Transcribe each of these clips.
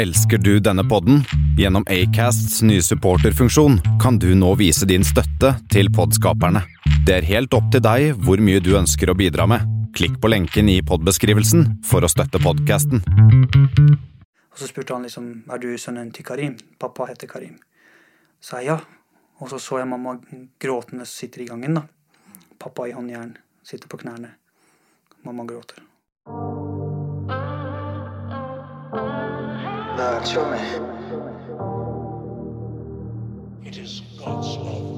Elsker du denne podden? Gjennom Acasts nye supporterfunksjon kan du nå vise din støtte til podskaperne. Det er helt opp til deg hvor mye du ønsker å bidra med. Klikk på lenken i podbeskrivelsen for å støtte podkasten. Og så spurte han liksom er du sønnen til Karim. Pappa heter Karim. Sa jeg ja. Og så så jeg mamma gråtende sitter i gangen. da. Pappa i håndjern, sitter på knærne. Mamma gråter. Lord, show me. It is God's love.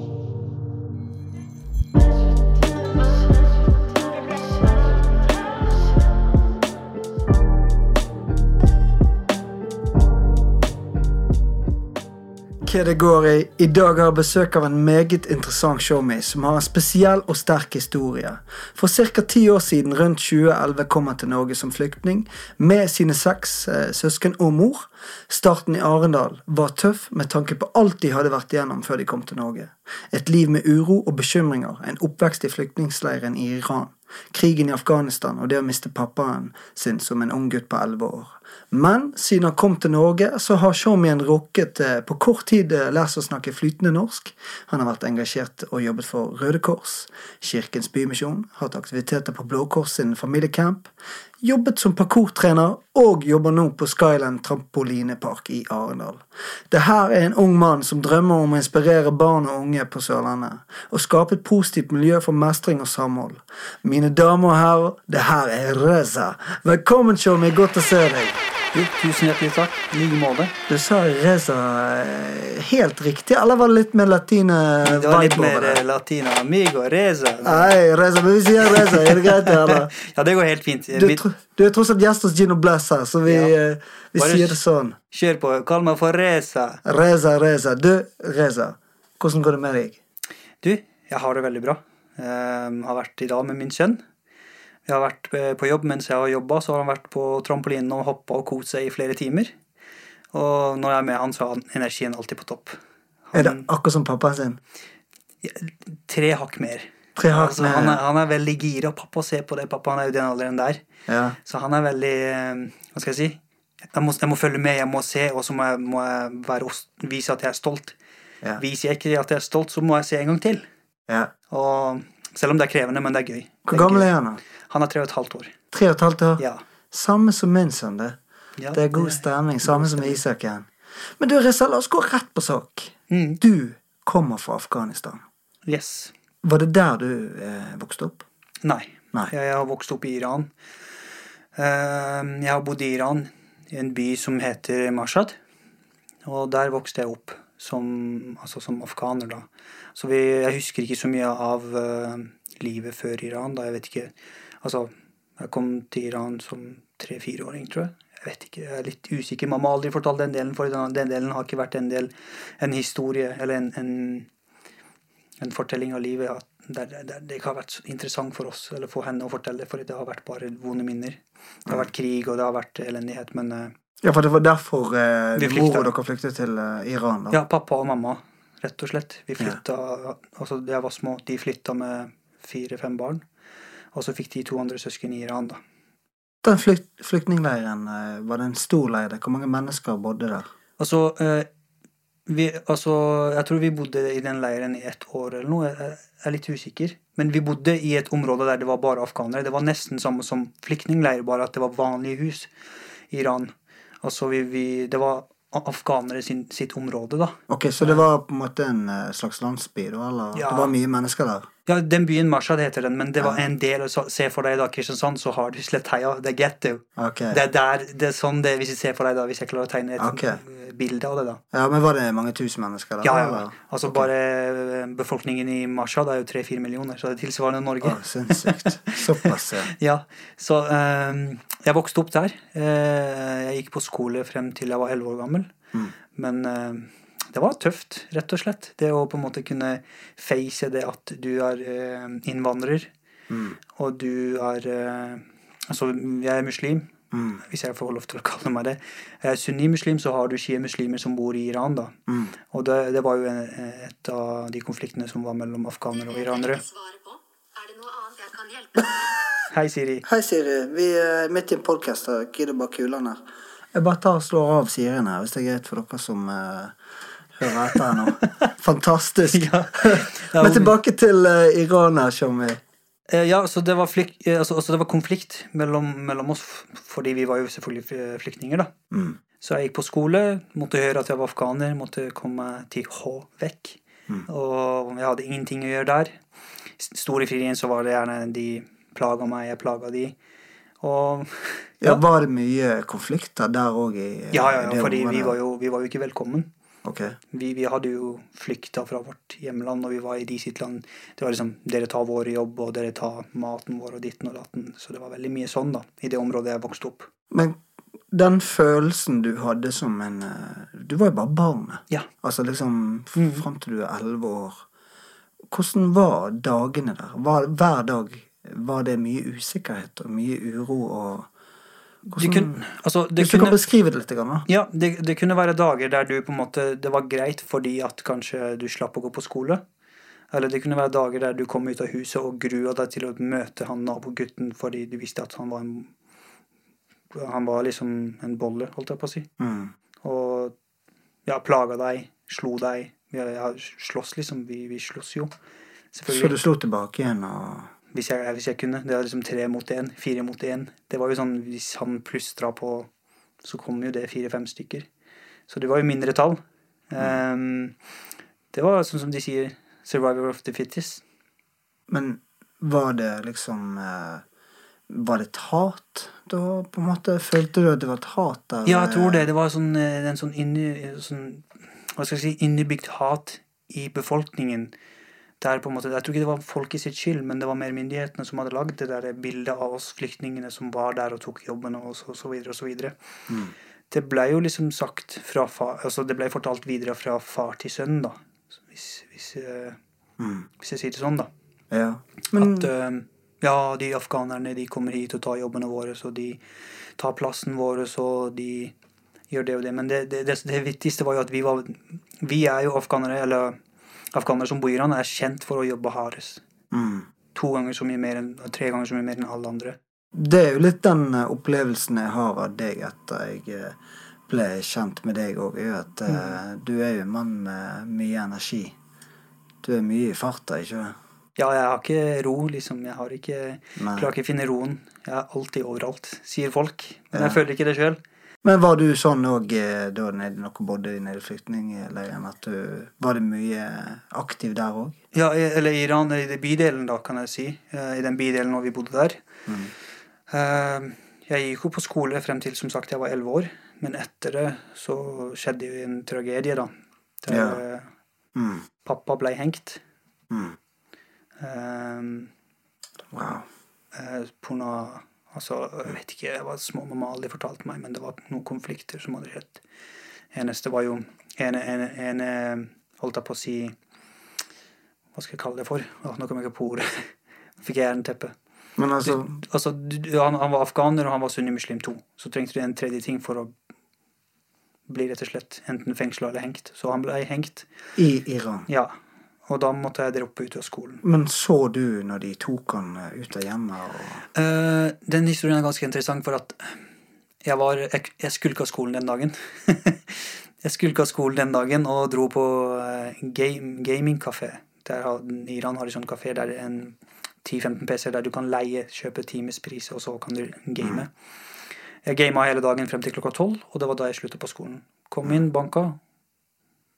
Hva det går i? I dag har jeg besøk av en meget interessant showmate som har en spesiell og sterk historie. For ca. ti år siden, rundt 2011, kom han til Norge som flyktning med sine seks eh, søsken og mor. Starten i Arendal var tøff med tanke på alt de hadde vært igjennom før de kom til Norge. Et liv med uro og bekymringer, en oppvekst i flyktningleiren i Iran krigen i Afghanistan og det å miste pappaen sin som en ung gutt på elleve år. Men siden han kom til Norge, så har Shomien rukket eh, på kort tid eh, lært å snakke flytende norsk. Han har vært engasjert og jobbet for Røde Kors, Kirkens Bymisjon, hatt aktiviteter på Blå Kors sin familiecamp, jobbet som parkourtrener og jobber nå på Skyland trampolinepark i Arendal. Det her er en ung mann som drømmer om å inspirere barn og unge på Sørlandet, og skape et positivt miljø for mestring og samhold. Mine damer og herrer, det her er Reza. Velkommen, Tjommi. Godt å se deg. Jo, tusen hjertelig takk. I like måte. Du sa Reza eh, helt riktig, eller var det litt mer latine Det var litt mer latina. eh. Amigo, Reza. Nei, Reza, men vi sier Reza. Er det greit, eller? Ja, det går helt fint. Du, tro- du er tross alt gjest hos Gino Bless her, så vi, Ja. eh, vi Bare sier det sånn. Kjør på. Kall meg for Reza. Reza, Reza. Du, Reza. Hvordan går det med deg? Du, jeg har det veldig bra. Um, har vært i dag med min sønn. Vi har vært eh, på jobb mens jeg har jobba, så har han vært på trampolinen og hoppa og kost seg i flere timer. Og når jeg er med han, så er energien alltid på topp. Er det akkurat som pappaen sin? tre hakk mer. Tre hakk altså, mer, han, er, han er veldig gira. Pappa ser på det. Pappa han er jo den alderen der. Ja. Så han er veldig eh, Hva skal jeg si? Jeg må, jeg må følge med, jeg må se, og så må jeg, må jeg være, vise at jeg er stolt. Ja. Viser jeg ikke at jeg er stolt, så må jeg se en gang til. ja. Og selv om det er krevende, men det er gøy. Hvor gammel er han? Han er tre og et halvt år. Tre og et halvt år? Ja. Samme som min sønn, det. Ja, Det er god stemning. Samme som Isak igjen. Men du, Reza, la oss gå rett på sak. Mm. Du kommer fra Afghanistan. Yes. Var det der du eh, vokste opp? Nei. Nei. Jeg har vokst opp i Iran. Uh, Jeg har bodd i Iran, i en by som heter Mashhad. Og der vokste jeg opp som, altså som afghaner, da. Så vi, jeg husker ikke så mye av uh, livet før Iran, da. Jeg vet ikke Altså, jeg kom til Iran som tre-fireåring, tror jeg. Jeg vet ikke, jeg er litt usikker. Mamma har aldri fortalt den delen, for den, den delen har ikke vært en del En historie eller en, en, en fortelling av livet. At der, der, det ikke har vært interessant for oss eller for henne å fortelle, for det har vært bare vonde minner. Det har vært krig, og det har vært elendighet, men eh, Ja, for det var derfor eh, mor og dere flyktet til eh, Iran? da? Ja, pappa og mamma, rett og slett. Vi flytta Altså, da jeg var små, de flytta med fire-fem barn. Og så fikk de to andre søsken i Iran, da. Den flykt, flyktningleiren, eh, var det en stor leir? Hvor mange mennesker bodde der? Altså, eh, vi, altså Jeg tror vi bodde i den leiren i ett år eller noe. Jeg er litt usikker. Men vi bodde i et område der det var bare afghanere. Det var nesten samme som flyktningleir, bare at det var vanlige hus i Iran. Altså, vi, vi, det var afghanere sin, sitt område, da. Ok, Så det var på en måte en eh, slags landsby? da, eller? Ja. Det var mye mennesker der? Ja, den byen Mashhad heter den, men det var en del så, Se for deg da Kristiansand, så har du Slettheia. Det er ghetto. Okay. Det er der, det er sånn det Hvis jeg ser for deg da, hvis jeg klarer å tegne et Ok. eh, bilde av det, da. Ja, Men var det mange tusen mennesker der? Ja, ja. eller? Altså okay. bare eh, befolkningen i Mashhad er jo tre-fire millioner, så det er tilsvarende Norge. Oh, Sinnssykt. Såpass, ja. Ja, så um, jeg vokste opp der. Uh, jeg gikk på skole frem til jeg var elleve år gammel. Mm. Men eh, det var tøft, rett og slett. Det å på en måte kunne face det at du er eh, innvandrer, Mm. og du er eh, Altså, jeg er muslim, Mm. hvis jeg får lov til å kalle meg det. Jeg er sunnimuslim, så har du shia-muslimer som bor i Iran, da. Mm. Og det, det var jo en, et av de konfliktene som var mellom afghanere og iranere. Er det noe annet jeg kan hjelpe? Hei, Siri. Hei, Siri. Vi er midt i en podkast. Gidder bare kulene her. Jeg bare tar og slår av Sirien her, hvis det er greit for dere som eh, hører etter nå. Fantastisk. Ja. Men tilbake til uh, Iran her, Shami. Eh, Ja, så det var, flyk, eh, altså, altså det var konflikt mellom, mellom oss, fordi vi var jo selvfølgelig flyktninger, da. Mm. Så jeg gikk på skole, måtte høre at jeg var afghaner, måtte komme til H vekk. Og jeg hadde ingenting å gjøre der. Store ferien så var det gjerne de plaga meg, jeg plaga de. Og Ja, Var det mye konflikter der òg Ja, ja, ja, fordi vi var, jo, vi var jo ikke velkommen. Ok. Vi, vi hadde jo flykta fra vårt hjemland, og vi var i de sitt land. Det var liksom dere tar vår jobb, og dere tar maten vår, og ditten og datten. Så det var veldig mye sånn, da, i det området jeg vokste opp. Men den følelsen du hadde som en eh, Du var jo bare barn. Ja. Altså liksom Mm. fram til du er elleve år. Hvordan var dagene der? Var, hver dag var det mye usikkerhet og mye uro og Det hvordan, kunne, altså, det Hvis du kunne, kan beskrive det litt, grann, da. ja, det, det kunne være dager der du på en måte Det var greit fordi at kanskje du slapp å gå på skole. Eller det kunne være dager der du kom ut av huset og grua deg til å møte han nabogutten fordi du visste at han var en Han var liksom en bolle, holdt jeg på å si. Mm. Og ja, plaga deg, slo deg. Vi har slåss, liksom. Vi, vi slåss jo. Så du slo tilbake igjen og Hvis jeg, hvis jeg kunne. Det var liksom tre mot én, fire mot én. Det var jo sånn hvis han plystra på, så kom jo det fire-fem stykker. Så det var jo mindre tall. Ehm, det var sånn som de sier, 'survivor of the fittest'. Men var det liksom eh, Var det et hat da, på en måte? Følte du at det var et hat der? Ja, jeg tror det. Det var sånn, eh, en sånn, inni, sånn Hva skal jeg si Innebygd hat i befolkningen. Der på en måte, Jeg tror ikke det var folk i sitt skyld, men det var mer myndighetene som hadde lagd det der bildet av oss flyktningene som var der og tok jobben og så, og så videre og så videre. Mm. Det ble jo liksom sagt fra far Altså det ble fortalt videre fra far til sønn, da. Hvis, hvis, eh, Mm. hvis jeg sier det sånn, da. Ja. Men At uh, ja, de afghanerne de kommer hit og tar jobbene våre, så de tar plassen vår, så de gjør det og det. Men det, det, det, det viktigste var jo at vi var Vi er jo afghanere, eller afghanere som bor i Iran, er kjent for å jobbe hardest. mm. To ganger så mye mer enn, tre ganger så mye mer enn alle andre. Det er jo litt den eh, opplevelsen jeg har av deg etter jeg eh, ble kjent med deg òg, at eh, Mm. du er jo en mann med mye energi. Du er mye i farta, ikke sant? Ja, jeg har ikke ro, liksom. Jeg har ikke. Klarer ikke å finne roen. Jeg er alltid overalt, sier folk. Men Ja. jeg føler ikke det sjøl. Men var du sånn òg da nede, noe bodde nede i flyktningleiren? At du Var det mye aktiv der òg? Ja, eller i Iran, i den bydelen, da, kan jeg si. Eh, I den bydelen når vi bodde der. Mm. Eh, Jeg gikk jo på skole frem til som sagt jeg var elleve år. Men etter det så skjedde jo en tragedie, da. Der Ja. eh, Mm. pappa ble hengt. Mm. Um, Wow. eh, på noe Altså, jeg vet ikke, jeg var små mamma aldri fortalte meg, men det var noen konflikter som hadde skjedd. Eneste var jo en, en, en, Holdt jeg på å si Hva skal jeg kalle det for? Åh, nå kom jeg ikke på ordet. Fikk jeg jernteppe. Men altså Altså, du, du- han, han var afghaner, og han var sunnimuslim 2. Så trengte du en tredje ting for å bli rett og slett enten fengsla eller hengt. Så han ble hengt. I Iran. Ja. Og da måtte jeg droppe ut av skolen. Men så du når de tok han eh, ut av hjemmet? Og... Uh, den historien er ganske interessant, for at jeg var Jeg, jeg skulka skolen den dagen. jeg skulka skolen den dagen og dro på uh, game, gamingkafé. Iran har en sånn kafé der det en 10-15 PC-er der du kan leie, kjøpe timespris, og så kan du game. Jeg gama hele dagen frem til klokka tolv, og det var da jeg sluttet på skolen. Kom inn, banka.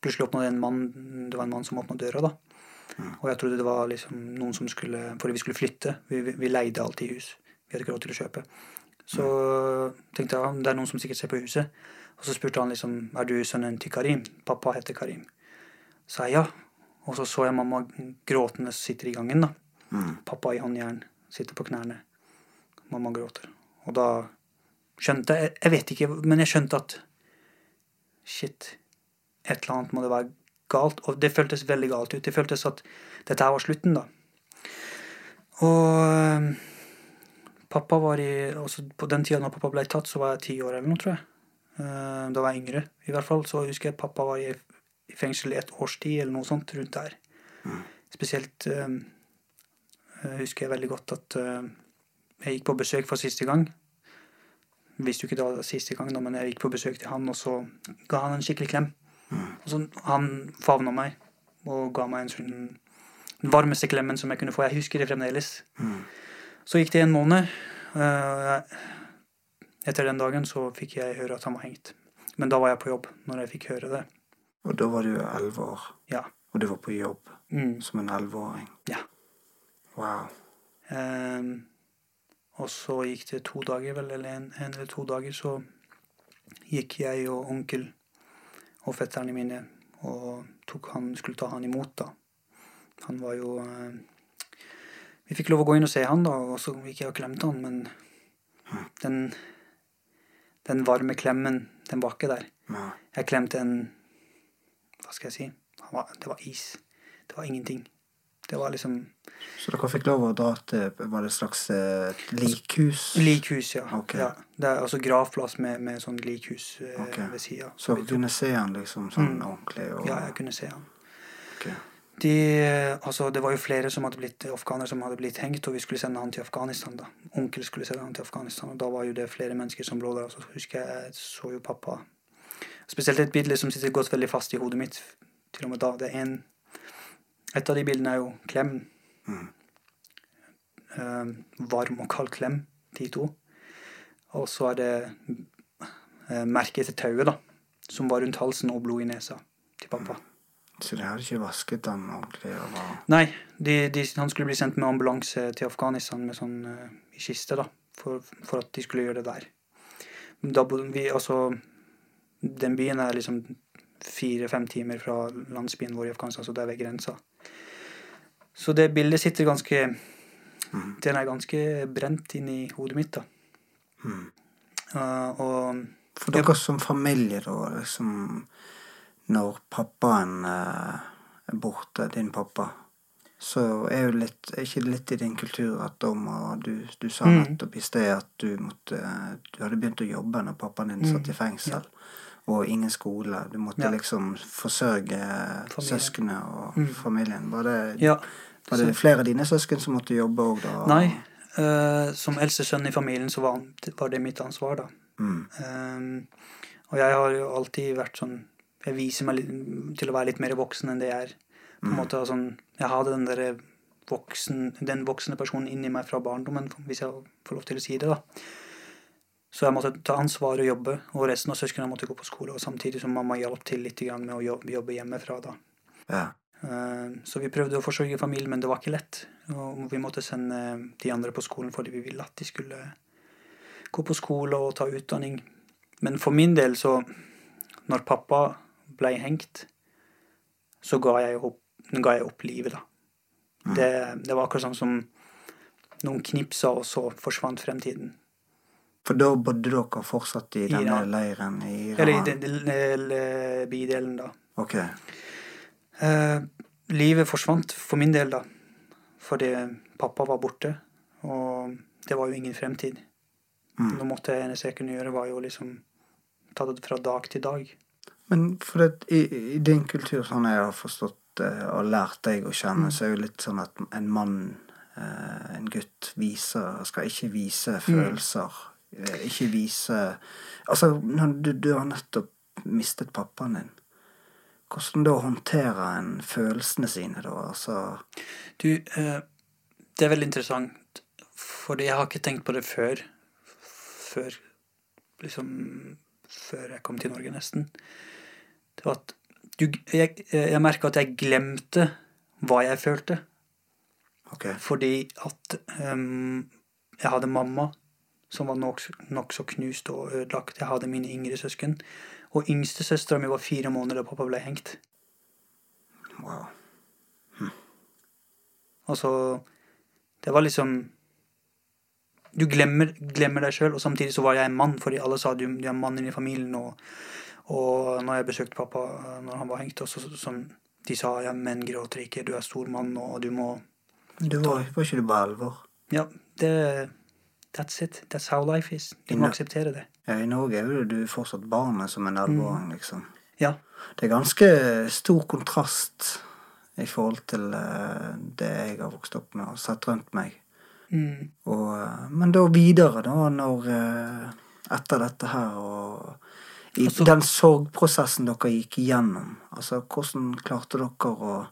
Plutselig åpna det en mann Det var en mann som åpna døra, da. Og jeg trodde det var liksom noen som skulle Fordi vi skulle flytte. Vi, vi, vi leide alltid hus. Vi hadde ikke råd til å kjøpe. Så tenkte jeg det er noen som sikkert ser på huset. Og så spurte han liksom er du sønnen til Karim. Pappa heter Karim. Sa jeg ja. Og så så jeg mamma gråtende sitter i gangen. da. Mm. Pappa i håndjern. Sitter på knærne. Mamma gråter. Og da skjønte jeg Jeg vet ikke, men jeg skjønte at Shit. Et eller annet må det være galt. Og det føltes veldig galt ut. Det føltes at dette her var slutten, da. Og pappa var i også På den tida da pappa ble tatt, så var jeg ti år eller noe, tror jeg. Eh, Da var jeg yngre, i hvert fall. Så husker jeg pappa var i, fengsel i et års tid, eller noe sånt rundt der. Spesielt øhm, eh, husker jeg veldig godt at øh, jeg gikk på besøk for siste gang. visste jo ikke det var siste gang, da, men jeg gikk på besøk til han, og så ga han en skikkelig klem. Så Han favna meg og ga meg en sånn den varmeste klemmen som jeg kunne få. Jeg husker det fremdeles. Så gikk det en måned. eh, etter den dagen så fikk jeg høre at han var hengt. Men da var jeg på jobb når jeg fikk høre det. Og da var du elleve år, Ja. og du var på jobb Mm. som en elleveåring. Ja. Wow. Um, og så gikk det to dager, vel, eller en, en eller to dager, så gikk jeg og onkel og fetterne mine og tok han, skulle ta han imot, da. Han var jo eh, Vi fikk lov å gå inn og se han, da, og så gikk jeg og klemte han, men den, den varme klemmen, den var ikke der. Jeg klemte en Hva skal jeg si? Det var is. Det var ingenting. Det var liksom Så dere fikk lov å dra til Var det et slags eh, likhus? Likhus, ja. Okay. ja. Det er altså gravplass med, med sånn likhus eh, okay. ved sida. Så du kunne se han liksom sånn Mm. ordentlig? Og, Ja, jeg kunne se han. Okay. De, altså, det var jo flere som hadde blitt afghanere som hadde blitt hengt, og vi skulle sende han til Afghanistan. da. Onkel skulle sende han til Afghanistan, og da var jo det flere mennesker som lå der. Og så husker jeg jeg så jo pappa Spesielt et bilde som sitter godt veldig fast i hodet mitt til og med da. Det er en Et av de bildene er jo Klem. Mm. Uh, varm og kald klem, de to. Og så er det uh, merket til tauet, da. Som var rundt halsen og blod i nesa til pappa. Så de hadde ikke vasket han ordentlig? Og. Nei, de, de, han skulle bli sendt med ambulanse til Afghanistan med sånn uh, i kiste, da. For, for at de skulle gjøre det der. Da bodde vi Altså, den byen er liksom fire-fem timer fra landsbyen vår i Afghanistan, så det er ved grensa. Så det bildet sitter ganske Den er ganske brent inn i hodet mitt, da. Mm. Eh, og For dere som familie, da, liksom Når pappaen eh, er borte, din pappa, så er jo litt Er ikke litt i din kultur at da må du Du sa Mm. nettopp i sted at du måtte Du hadde begynt å jobbe når pappaen din satt i fengsel. Og ingen skole. Du måtte Mm. Ja. liksom forsørge Familien. søsknene og Mm. familien. Var det, Ja. var det flere av dine søsken som måtte jobbe òg, da? Nei. Uh, som eldste sønn i familien så var, var det mitt ansvar, da. Mm. Um, og jeg har jo alltid vært sånn Jeg viser meg til å være litt mer voksen enn det jeg er. På en måte sånn, Jeg hadde den der voksen, den voksne personen inni meg fra barndommen, hvis jeg får lov til å si det. da. Så jeg måtte ta ansvar og jobbe, og resten av søsknene måtte gå på skole. Og samtidig som mamma hjalp til litt med å jobbe, hjemmefra. da. Ja. Eh, Så vi prøvde å forsørge familien, men det var ikke lett. Og vi måtte sende de andre på skolen fordi vi ville at de skulle gå på skole og ta utdanning. Men for min del, så Når pappa ble hengt, så ga jeg opp, ga jeg opp livet, da. Det, det var akkurat sånn som noen knipsa, og så forsvant fremtiden. For da bodde dere fortsatt i denne Iran. leiren i Iran? Eller i den- den den bydelen, da. Ok. Eh, livet forsvant for min del, da. Fordi pappa var borte, og det var jo ingen fremtid. Mm. Nå måtte jeg eneste jeg kunne gjøre, var jo liksom ta det fra dag til dag. Men for det, i, i din kultur, sånn jeg har forstått eh, og lært deg å kjenne, Mm. så er jo litt sånn at en mann, eh, en gutt, viser Skal ikke vise Mm. følelser. eh, Ikke vise Altså, når du, du har nettopp mistet pappaen din. Hvordan da håndterer en følelsene sine, da? Altså Du, eh, det er veldig interessant, fordi jeg har ikke tenkt på det før. Før liksom Før jeg kom til Norge, nesten. Det var at du, jeg, jeg merka at jeg glemte hva jeg følte. Okay. Fordi at um, jeg hadde mamma som var nokså nok knust og ødelagt. Jeg hadde mine yngre søsken. Og yngstesøstera mi var fire måneder da pappa ble hengt. Wow. Altså Det var liksom Du glemmer, glemmer deg sjøl, og samtidig så var jeg en mann, fordi alle sa du, du er mannen i familien. Og, og når jeg besøkte pappa eh, når han var hengt, og så, sånn, de sa ja, menn gråter ikke, du er stor mann, og du må Du var, ikke du bare alvor. Ja, det That's it. That's how life is. Du må akseptere det. Ja, I Norge er jo du fortsatt barnet som en elleveåring, liksom. Ja. Det er ganske stor kontrast i forhold til eh, det jeg har vokst opp med og sett rundt meg. Mm. Og, eh, men da videre, da, når eh, etter dette her, og i Altså- den sorgprosessen dere gikk igjennom? Altså, hvordan klarte dere å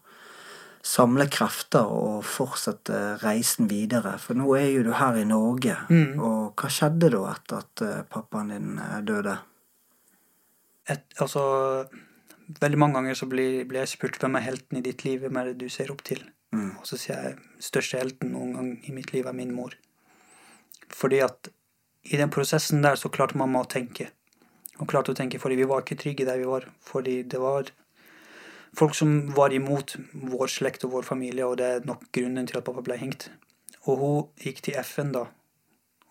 samle krefter og fortsette reisen videre? For nå er jo du her i Norge, Mm. og hva skjedde da etter at eh, pappaen din eh, døde? Et, altså, veldig mange ganger så blir, blir jeg spurt hvem er helten i ditt liv, hvem er det du ser opp til? Mm. Og så sier jeg største helten noen gang i mitt liv er min mor. Fordi at i den prosessen der så klarte mamma å tenke. Hun klarte å tenke fordi vi var ikke trygge der vi var. Fordi det var folk som var imot vår slekt og vår familie, og det er nok grunnen til at pappa ble hengt. Og hun gikk til FN da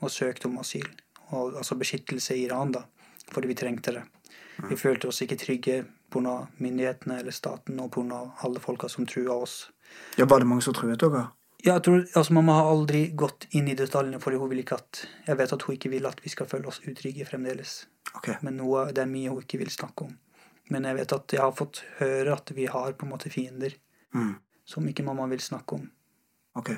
og søkte om asyl, og, altså beskyttelse i Iran, da, fordi vi trengte det. Vi følte oss ikke trygge pga. myndighetene eller staten og pga. alle folka som trua oss. Ja, Var det mange som truet dere? Ja, jeg tror, altså Mamma har aldri gått inn i detaljene, fordi hun vil ikke at Jeg vet at hun ikke vil at vi skal føle oss utrygge fremdeles. Okay. Men noe, det er mye hun ikke vil snakke om. Men jeg vet at jeg har fått høre at vi har på en måte fiender Mm. som ikke mamma vil snakke om. ok.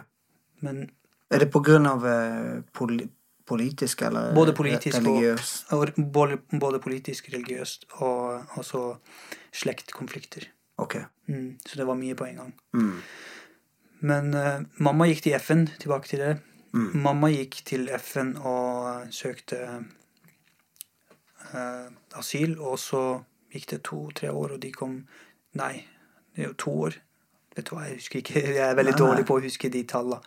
Men Er det på grunn av eh, poli politisk eller Både politisk og- religiøst? og både, både politisk, religiøst og også slektkonflikter. Ok. Mm, så det var mye på en gang. Mm. Men uh, mamma gikk til FN, tilbake til det. Mm. Mamma gikk til FN og søkte uh, asyl, og så gikk det to-tre år, og de kom Nei, det er jo to år. Vet du hva, jeg husker ikke. Jeg er veldig Nei, nei. dårlig på å huske de tallene.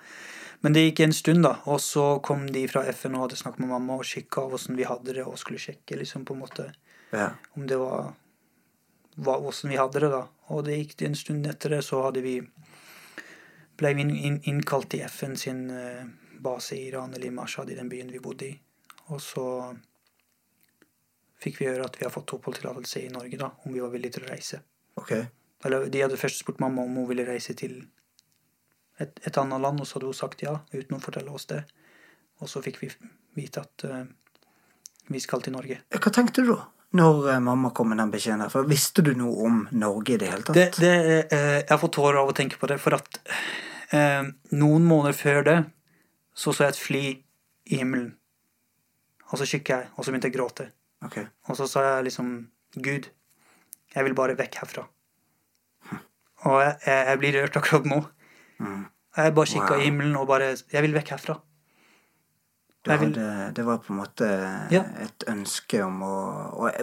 Men det gikk en stund, da, og så kom de fra FN og hadde snakket med mamma og sjekka hvordan vi hadde det, og skulle sjekke liksom på en måte Ja. om det var hvordan vi hadde det, da. Og det gikk en stund etter det, så hadde vi ble vi inn, inn, innkalt til FN sin eh, base i Iran, eller i Mashhad, i den byen vi bodde i. Og så fikk vi høre at vi har fått oppholdstillatelse i Norge, da, om vi var villige til å reise. Ok. Eller de hadde først spurt mamma om hun ville reise til et, et annet land, og så hadde hun sagt ja, uten å fortelle oss det. Og så fikk vi vite at uh, vi skal til Norge. Hva tenkte du da, når eh, mamma kom med den beskjeden? For visste du noe om Norge i det hele tatt? Det, det, uh, jeg får tårer av å tenke på det, for at noen måneder før det så så jeg et fly i himmelen. Og så kikket jeg, og så begynte jeg å gråte. Ok. Og så sa jeg liksom Gud, jeg vil bare vekk herfra. Og jeg, jeg, jeg blir rørt akkurat nå. Mm. Jeg bare kikka Wow. i himmelen og bare Jeg vil vekk herfra. Vil- hadde, det var på en måte Ja. et ønske om å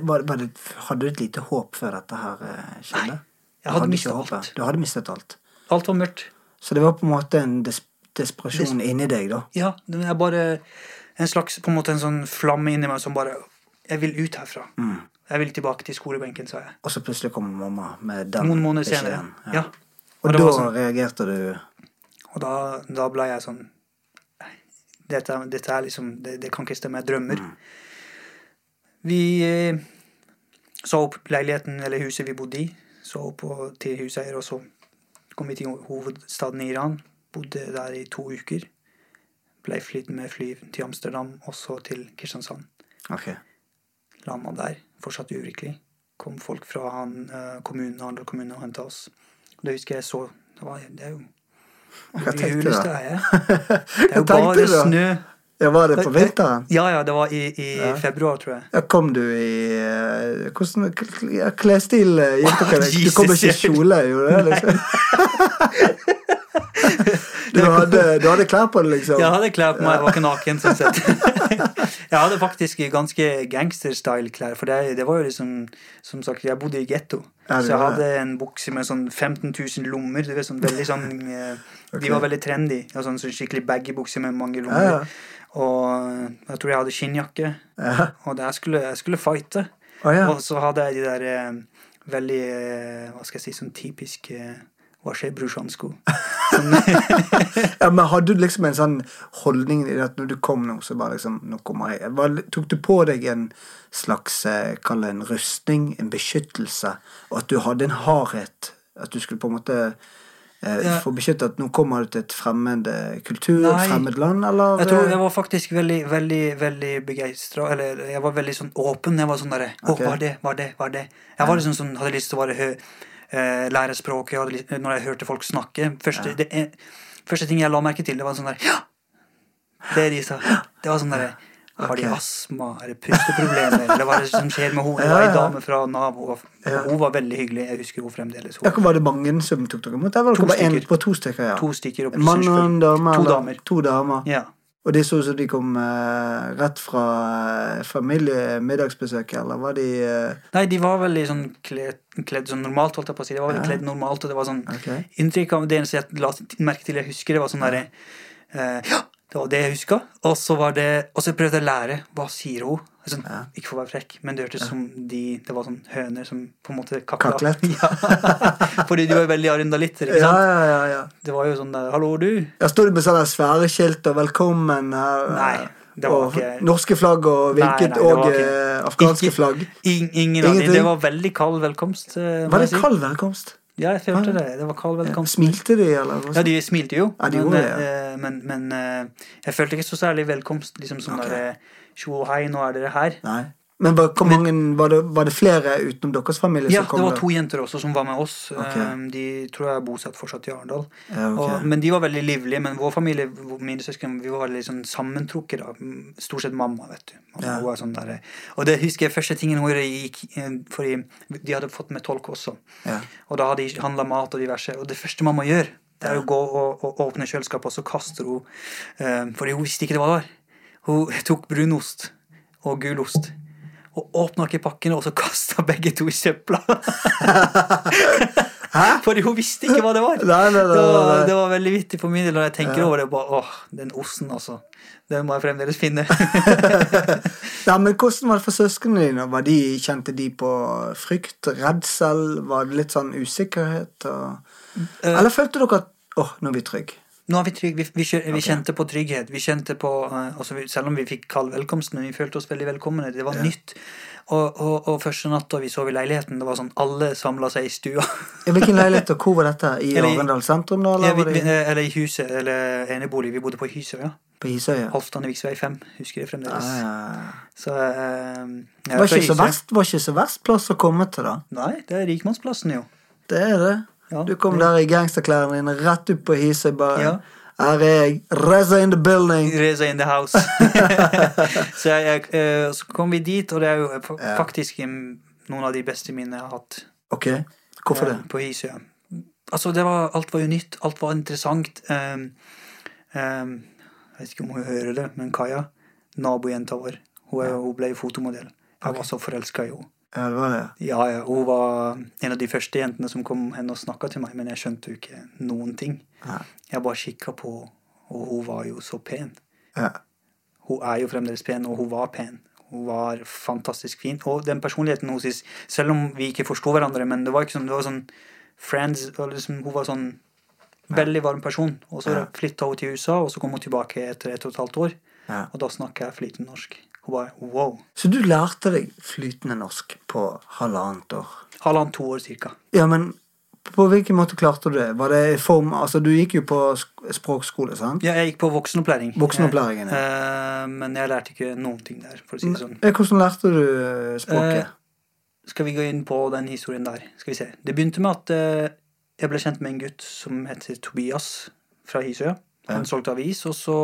var, var det, Hadde du et lite håp før dette her skjedde? Nei, jeg hadde, hadde mistet alt. Du hadde mistet alt. Alt var mørkt. Så det var på en måte en des desperasjon inni deg, da? Ja, det er bare en slags På en måte en sånn flamme inni meg som bare Jeg vil ut herfra. Mm. Jeg vil tilbake til skolebenken, sa jeg. Og så plutselig kom mamma med den Noen måneder senere. Ja. Ja. Og, og da sånn- reagerte du Og da, da ble jeg sånn Dette, dette er liksom det, det kan ikke stemme. Jeg drømmer. Vi eh, sa opp leiligheten eller huset vi bodde i. Så opp på, til huseier, og så kom vi til hovedstaden i Iran. Bodde der i to uker. Ble flydd med fly til Amsterdam, og så til Kristiansand. Ok. Landa der, fortsatt uvirkelig. Kom folk fra han, eh, kommunen, andre kommuner og henta oss. Det husker jeg så Det, var, det er jo Hva tenkte du? Det er jo bare snø. Ja, Var det på vinteren? Ja, ja, det var i, i Ja. februar, tror jeg. Ja, kom du i eh, Hvordan ja, klesstil eh, gikk dere? Du kom ikke i kjole, gjorde du det? Liksom? Du hadde, du hadde klær på deg, liksom? Jeg hadde klær på meg, jeg var ikke naken, sånn sett. Jeg hadde faktisk ganske gangsterstyle-klær, for det, det var jo liksom Som sagt, jeg bodde i getto. Ja, så jeg hadde en bukse med sånn 15 000 lommer. Det vet, sånn veldig sånn eh, De var veldig trendy. Og sånn, sånn skikkelig baggy bukse med mange lommer. ja. Og jeg tror jeg hadde skinnjakke. Og der skulle, jeg skulle fighte. Og så hadde jeg de der eh, veldig eh, Hva skal jeg si, sånn typisk Hva skjer, brorsan-sko. Sånn, ja, men hadde du liksom en sånn holdning i det at når du kom nå, så bare liksom Nå kommer jeg. Hva, tok du på deg en slags eh, Kall det en rustning, en beskyttelse, og at du hadde en hardhet? At du skulle på en måte eh, Ja. få beskytte at nå kommer du til et fremmed eh, kultur, Nei. fremmed land, eller Jeg tror eh, jeg var faktisk veldig, veldig, veldig begeistra. Eller jeg var veldig sånn åpen. Jeg var sånn derre Å, okay. hva er det? Hva er det? Hva er det? Jeg var liksom sånn, hadde lyst til å være hø, eh, lære språket. og når jeg hørte folk snakke første, det, er- første ting jeg la merke til, det var sånn der Ja! Det de sa. Det var sånn derre Har de astma? Er det pusteproblemer? Eller hva er det som skjer med henne? Det var ei dame fra Nav, og Ja. hun var veldig hyggelig. Jeg husker henne fremdeles. Ja, Hun. Var det mange som tok dere imot? Det var To en stykker. på to stykker, ja. To stykker. Og En mann og en dame? To damer. To damer. Ja. Og de så ut som de kom eh, rett fra familiemiddagsbesøket, familiemiddagsbesøk, eller var de eh, Nei, de var veldig sånn kledd, kledd sånn normalt, holdt jeg på å si. De var veldig Ja. kledd normalt, og det var sånn Ok. inntrykk av Det eneste jeg la merke til, jeg husker, det var sånn derre eh, Ja, det var det jeg huska. Og så var det Og så prøvde jeg å lære. Hva sier hun? Altså, Ja. Ikke for å være frekk, men det hørtes som de Det var sånn høner som på en måte kakla. Kaklet? Ja. Fordi de var veldig arendalitter, ikke Ja, sant? ja, ja. ja. Det var jo sånn Hallo, du. Jeg sto med sånne svære skilt og 'velkommen' her. Nei, det var og ikke- norske flagg og vinket og ikke- eh, afghanske flagg. In, ingen av dem. Ingenting? Det var veldig kald velkomst. eh, Var det kald velkomst? Ja, jeg følte det. Det var kald velkomst. Smilte de, eller? Ja, de smilte jo, Ja, de men, gjorde det, eh, men, men eh, jeg følte ikke så særlig velkomst. Liksom sånn okay. der Tjo hei, nå er dere her. Nei. Men var, hvor mange, var, det, var det flere utenom deres familie Ja, som kom? det var to jenter også som var med oss. Ok. Eh, De tror jeg er bosatt fortsatt i Arendal. Ja, okay. Og- Men de var veldig livlige. Men vår familie, mine søsken, vi var veldig sånn sammentrukket. da. Mm, Stort sett mamma, vet du. Mamma, Ja. sånn der, og det husker jeg første tingen hun gjorde, gikk eh, fordi de hadde fått med tolk også. Ja. Og da hadde de handla mat og diverse. Og det første mamma gjør, det er å gå og, og åpne kjøleskapet, og så kaster hun eh, Fordi hun visste ikke det var. der. Hun tok brunost og gulost. Og åpna ikke pakkene, og så kasta begge to søpla. Fordi hun visste ikke hva det var. Nei, nei, nei, Det, var det var veldig vittig for min del når jeg tenker over det. Bare, åh, Den osten, altså. Den må jeg fremdeles finne. Ja, men Hvordan var det for søsknene dine? Var de, kjente de på frykt, redsel? Var det litt sånn usikkerhet? Og... Eh. Eller følte dere at åh, nå er vi trygge? Nå er vi trygge. Vi, vi, vi okay. kjente på trygghet. Vi kjente på, eh, altså vi, Selv om vi fikk kald velkomst, men vi følte oss veldig velkomne. Det var nytt. Og, og, og første natta vi sov i leiligheten, det var sånn alle samla seg i stua. I hvilken leilighet og hvor var dette? I Arendal sentrum? da? Eller ja, vi, eller i huset, eller enebolig. Vi bodde på Hisøya. på Hisøya? Halvstandeviksvei Viksvei 5. Husker jeg fremdeles. fremdeles. ja. Så eh, var ikke, så verst, var ikke så verst plass å komme til, da. Nei, det er rikmannsplassen, jo. Det er det. Ja, Du kom der i gangsterklærne dine, rett opp på Hisøy, bare Ja. Her er jeg. Reza in the building. Reza in the house. så jeg, jeg, eh, så kom vi dit, og det er jo faktisk noen av de beste minnene jeg har hatt. Ok, hvorfor det? eh, På Hisøya. Altså, det var, alt var jo nytt. Alt var interessant. Um, um, jeg vet ikke om hun hører det, men Kaja, nabojenta vår, hun, er, hun ble fotomodell. Jeg var så forelska i henne. Ja, det var det. Ja, ja, hun var en av de første jentene som kom hen og snakka til meg, men jeg skjønte jo ikke noen ting. Ja. Jeg bare kikka på og hun var jo så pen. Ja. Hun er jo fremdeles pen, og hun var pen. Hun var fantastisk fin. Og den personligheten hennes, selv om vi ikke forsto hverandre, men det var ikke sånn, det var sånn friends, liksom, hun var sånn veldig varm person. Og så Ja. flytta hun til USA, og så kom hun tilbake etter et og et halvt år. Ja. Og da snakka jeg flytende norsk. Hun bare wow. Så du lærte deg flytende norsk på halvannet år? Halvannet to år cirka. Ja, men på hvilken måte klarte du det? Var det i form Altså, du gikk jo på språkskole, sant? Ja, jeg gikk på voksenopplæring. Voksenopplæringen, ja. Eh, men jeg lærte ikke noen ting der, for å si det sånn. Hvordan lærte du eh, språket? Skal vi gå inn på den historien der? Skal vi se. Det begynte med at eh, jeg ble kjent med en gutt som heter Tobias fra Hisøya. Han solgte avis, og så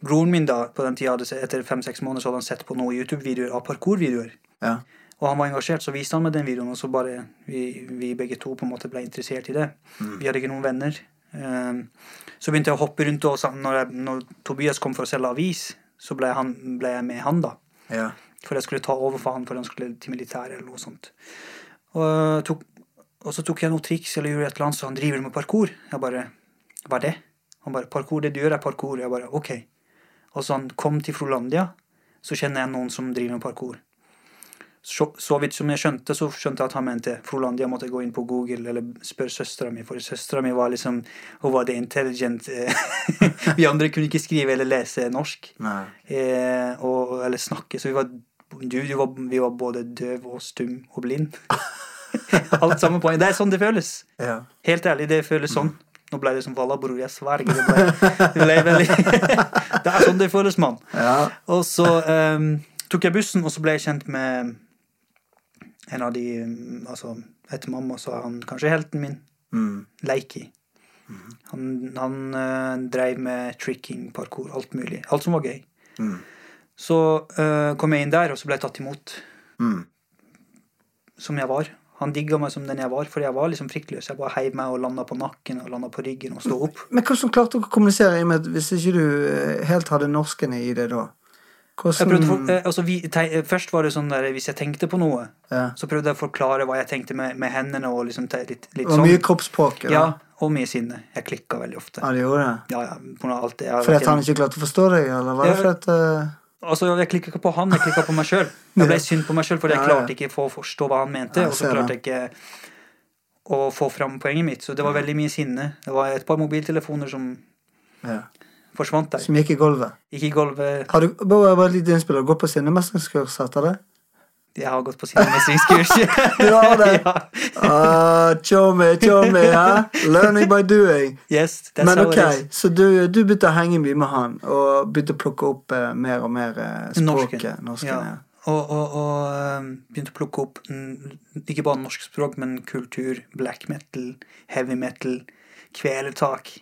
Broren min da, på den tida, etter fem-seks måneder, så hadde han sett på noen YouTube-videoer av parkourvideoer. ja. Og han var engasjert, så viste han meg den videoen, og så bare vi, vi begge to på en måte ble interessert i det. Vi hadde ikke noen venner. Eh, så begynte jeg å hoppe rundt, og når, jeg, når Tobias kom for å selge avis, så ble, han, ble jeg med han, da. ja. For jeg skulle ta over for han for han skulle til militæret eller noe sånt. Og, øh, tok, og så tok jeg noen triks eller gjorde et eller annet, så han driver med parkour. Jeg bare Hva er det? Han bare Parkour, det du gjør, er parkour. Jeg bare OK. Og så han kom til Frolandia, så kjenner jeg noen som driver med parkour. Så, så vidt som jeg skjønte, så skjønte jeg at han mente Frolandia måtte gå inn på Google eller spørre søstera mi, for søstera mi var liksom Hun var det intelligent eh, Vi andre kunne ikke skrive eller lese norsk eh, og, eller snakke. Så vi var, du, du var, vi var både døv og stum og blind. Alt samme poeng. Det er sånn det føles. Ja. Helt ærlig, det føles sånn. Nå ble det som Vallabror. Jeg sverger. Det ble, det ble veldig Det er sånn det føles, mann. ja. Og så um, tok jeg bussen, og så ble jeg kjent med en av de mm, Altså, etter mamma så er han kanskje helten min. Mm. Leiki. Han, han uh, dreiv med tricking, parkour, alt mulig. Alt som var gøy. Mm. Så uh, kom jeg inn der, og så ble jeg tatt imot Mm. som jeg var. Han digga meg som den jeg var, fordi jeg var liksom fryktløs. Jeg bare heiv meg og landa på nakken og landa på ryggen og sto opp. Men hvordan klarte du å kommunisere i og med hvis ikke du eh, helt hadde norsken i det da? Jeg prøvde for, eh, altså, vi, te, først var det sånn der hvis jeg tenkte på noe, ja. så prøvde jeg å forklare hva jeg tenkte med, med hendene og liksom te, litt, litt var sånn. mye kroppsspråk. Ja, og mye sinne. Jeg klikka veldig ofte. Ja, det gjorde det. Ja, ja, alt det. jeg Fordi at han ikke klarte å forstå deg, eller var det fordi at eh, Altså, jeg klikka ikke på han, jeg klikka på meg sjøl. Jeg ble synd på meg sjøl, for jeg klarte ikke å forstå hva han mente. Og så klarte jeg ikke å få fram poenget mitt. Så det var veldig mye sinne. Det var et par mobiltelefoner som ja. forsvant der. Som gikk i gulvet. Gikk i gulvet. Har du bare, bare et lite innspill. Har du gått på sinnemestringskurs etter det? Jeg har gått på sinnemestringskurs. Du har det? ja. Ah, Tjommi, tjommi, hæ? Learning by doing. Yes, that's Men how ok, it is. så du, du begynte å henge mye med han, og begynte å plukke opp uh, mer og mer uh, språket. Norsken. Norsken, ja. ja. Og, og, og um, begynte å plukke opp ikke bare norsk språk, men kultur. Black metal, heavy metal, kvelertak,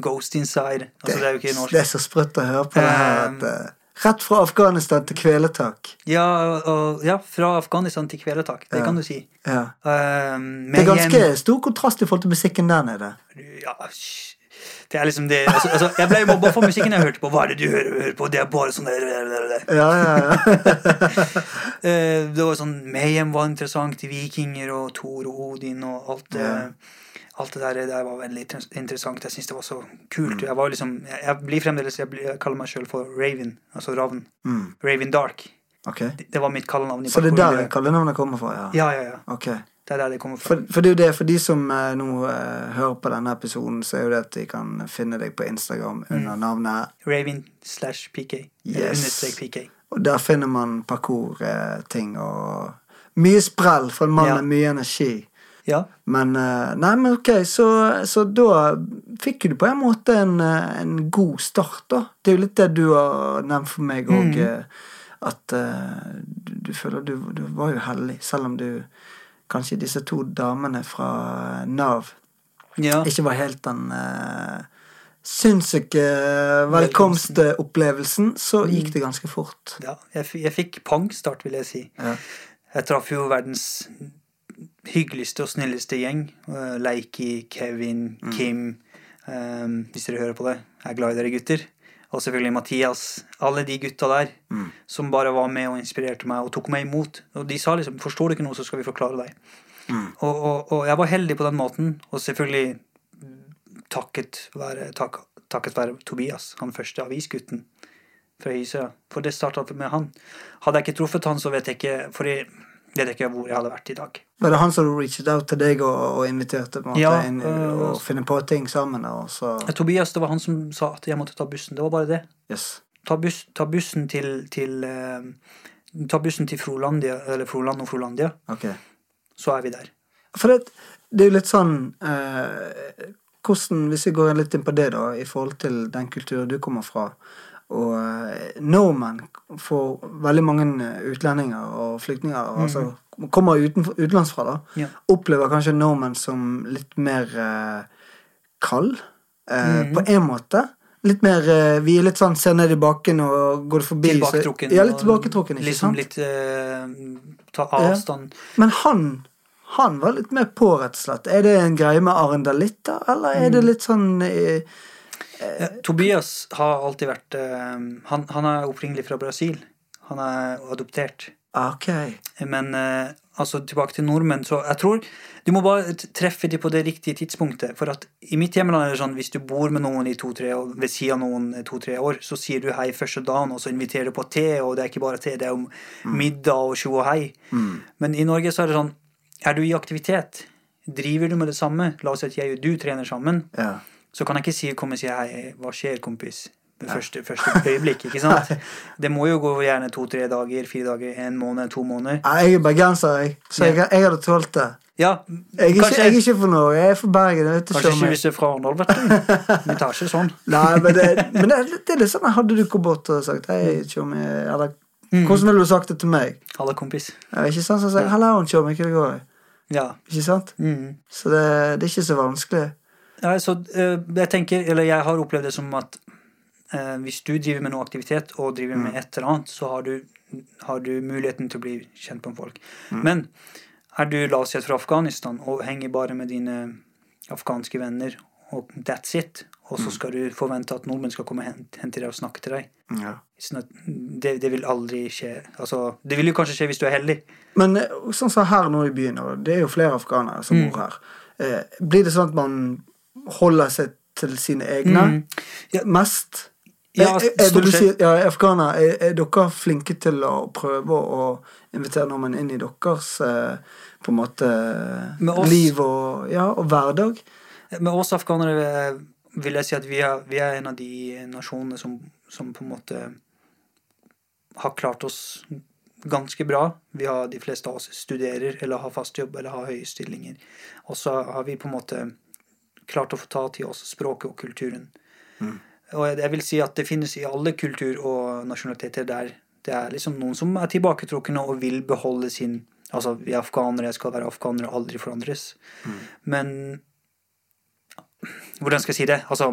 Ghost Inside. Altså, det er jo ikke norsk. det er så sprøtt å høre på det her. At, eh, rett fra Afghanistan til kveletak. Ja, og, ja, fra Afghanistan til kveletak. Det Ja. kan du si. Ja. Uh, Det er ganske hjem... stor kontrast i forhold til musikken der nede. Ja, det er liksom det altså, altså, Jeg ble mobba for musikken jeg hørte på. Hva er det du hører, hører på? Det er bare sånn der Ja, ja, ja. uh, Det var sånn Mayhem var interessant, Vikinger og Thor og Odin og alt det Ja. Alt det der, det var veldig interessant. Jeg syns det var så kult. Mm. Jeg var liksom Jeg, blir fremdeles Jeg, blir, jeg kaller meg sjøl for Raven. Altså Ravn. Mm, Raven Dark. Okay. Det, det var mitt kallenavn. Så det er der kallenavnet kommer fra, ja. Ja, ja, ja. Okay. Det er der det kommer fra. For, for det er jo det, for de som eh, nå eh, hører på denne episoden, så er jo det at de kan finne deg på Instagram under navnet Raven slash PK. Yes. PK. Og der finner man parkour-ting og mye sprell for en mann Ja. med mye energi. Ja. Men eh, Nei, men ok, så, så da fikk du på en måte en, eh, en god start, da. Det er jo litt det du har nevnt for meg òg, Mm. at eh, du, du føler du, du var jo heldig, selv om du Kanskje disse to damene fra Nav ja. ikke var helt den uh, sinnssyke velkomstopplevelsen, så Mm. gikk det ganske fort. ja. Jeg, jeg fikk pangstart, vil jeg si. Ja. Jeg traff jo verdens hyggeligste og snilleste gjeng. Uh, Leiki, Kevin, Mm. Kim. Um, hvis dere hører på det. Jeg er glad i dere gutter. Og selvfølgelig Mathias. Alle de gutta der Mm. som bare var med og inspirerte meg og tok meg imot. Og de sa liksom 'Forstår du ikke noe, så skal vi forklare deg'. Mm. Og, og, og jeg var heldig på den måten. Og selvfølgelig takket være, tak, takket være Tobias, han første avisgutten fra Hisøya. For det starta med han. Hadde jeg ikke truffet han, så vet jeg ikke For jeg vet ikke hvor jeg hadde vært i dag. Var det han som reached out til deg og, og inviterte på en måte Ja, inn øh, og finne på ting sammen? Tobias, det var han som sa at jeg måtte ta bussen. Det var bare det. Yes. Ta, bus, ta bussen til, til uh, Ta bussen til Frolandia, eller Froland og Frolandia, okay. så er vi der. For det, det er jo litt sånn uh, hvordan, Hvis vi går litt inn på det, da, i forhold til den kulturen du kommer fra og eh, nordmenn for veldig mange eh, utlendinger og flyktninger altså kommer utenfor, utenlandsfra, da, Ja. opplever kanskje nordmenn som litt mer eh, kald, eh, på en måte. Litt mer eh, Vi er litt sånn ser ned i bakken og går forbi Tilbaketrukken. Ja, litt tilbaketrukken, ikke liksom sant? litt eh, Ta avstand. Men han han var litt mer på, rett og slett. Er det en greie med arendalitter, eller er Mm. det litt sånn eh, Ja, Tobias har alltid vært eh, han, han er opprinnelig fra Brasil. Han er adoptert. ah, Ok. Men eh, altså tilbake til nordmenn, så jeg tror du må bare treffe dem på det riktige tidspunktet. For at i mitt hjemland er det sånn hvis du bor med noen i to-tre år, ved siden av noen to-tre år, så sier du hei første dagen, og så inviterer du på te, og det er ikke bare te, det er jo middag og tjo og hei. Men i Norge så er det sånn Er du i aktivitet? Driver du med det samme? La oss si at jeg og du trener sammen. Ja. Så kan jeg ikke si, komme og si hei, hva skjer, kompis? Det første, første øyeblikk, ikke sant? Det må jo gå gjerne to-tre dager, fire dager, en måned, to måneder. Nei, Jeg er bergenser, jeg. Så jeg, jeg hadde tålt det. Ja, Jeg er, ikke, jeg er ikke for noe. Jeg er for Bergen. Jeg vet kanskje ikke hvis du er fra Arendal, vet du. Vi tar ikke sånn. Nei, men, det, men det, det er litt sånn Hadde du kommet bort og sagt Hei, tjommi Eller Mm. hvordan ville du sagt det til meg? Halla, kompis. Ja, ikke sant? Så sier jeg 'Hallo, tjommi, hva det går i?' Ja. Ikke sant? Mm. Så det, det er ikke så vanskelig. Ja så eh, jeg tenker, eller jeg har opplevd det som at eh, hvis du driver med noe aktivitet og driver med et eller annet, så har du, har du muligheten til å bli kjent med folk. Men er du, la oss si, fra Afghanistan og henger bare med dine afghanske venner, og that's it, og så skal du forvente at nordmenn skal komme hen, hen til deg og snakke til deg Ja. It's det, det vil aldri skje. Altså, det vil jo kanskje skje hvis du er heldig. Men eh, sånn som her nå i byen, og det er jo flere afghanere som Mm. bor her, eh, blir det sånn at man holder seg til sine egne Mm. Ja. mest? Ja, er, er, er, du si, ja, afghanere, er, er dere flinke til å prøve å invitere nordmenn inn i deres eh, på en måte oss- liv og, ja, og hverdag? Med oss afghanere eh, vil jeg si at vi er, vi er en av de nasjonene som, som på en måte har klart oss ganske bra. Vi har, de fleste av oss studerer eller har fast jobb eller har høye stillinger. Og så har vi på en måte klart å få ta til oss språket og kulturen. Og jeg- vil si at det finnes i alle kultur og nasjonaliteter der det er liksom noen som er tilbaketrukne og vil beholde sin Altså, vi er afghanere, jeg skal være afghaner og aldri forandres. Men hvordan skal jeg si det? Altså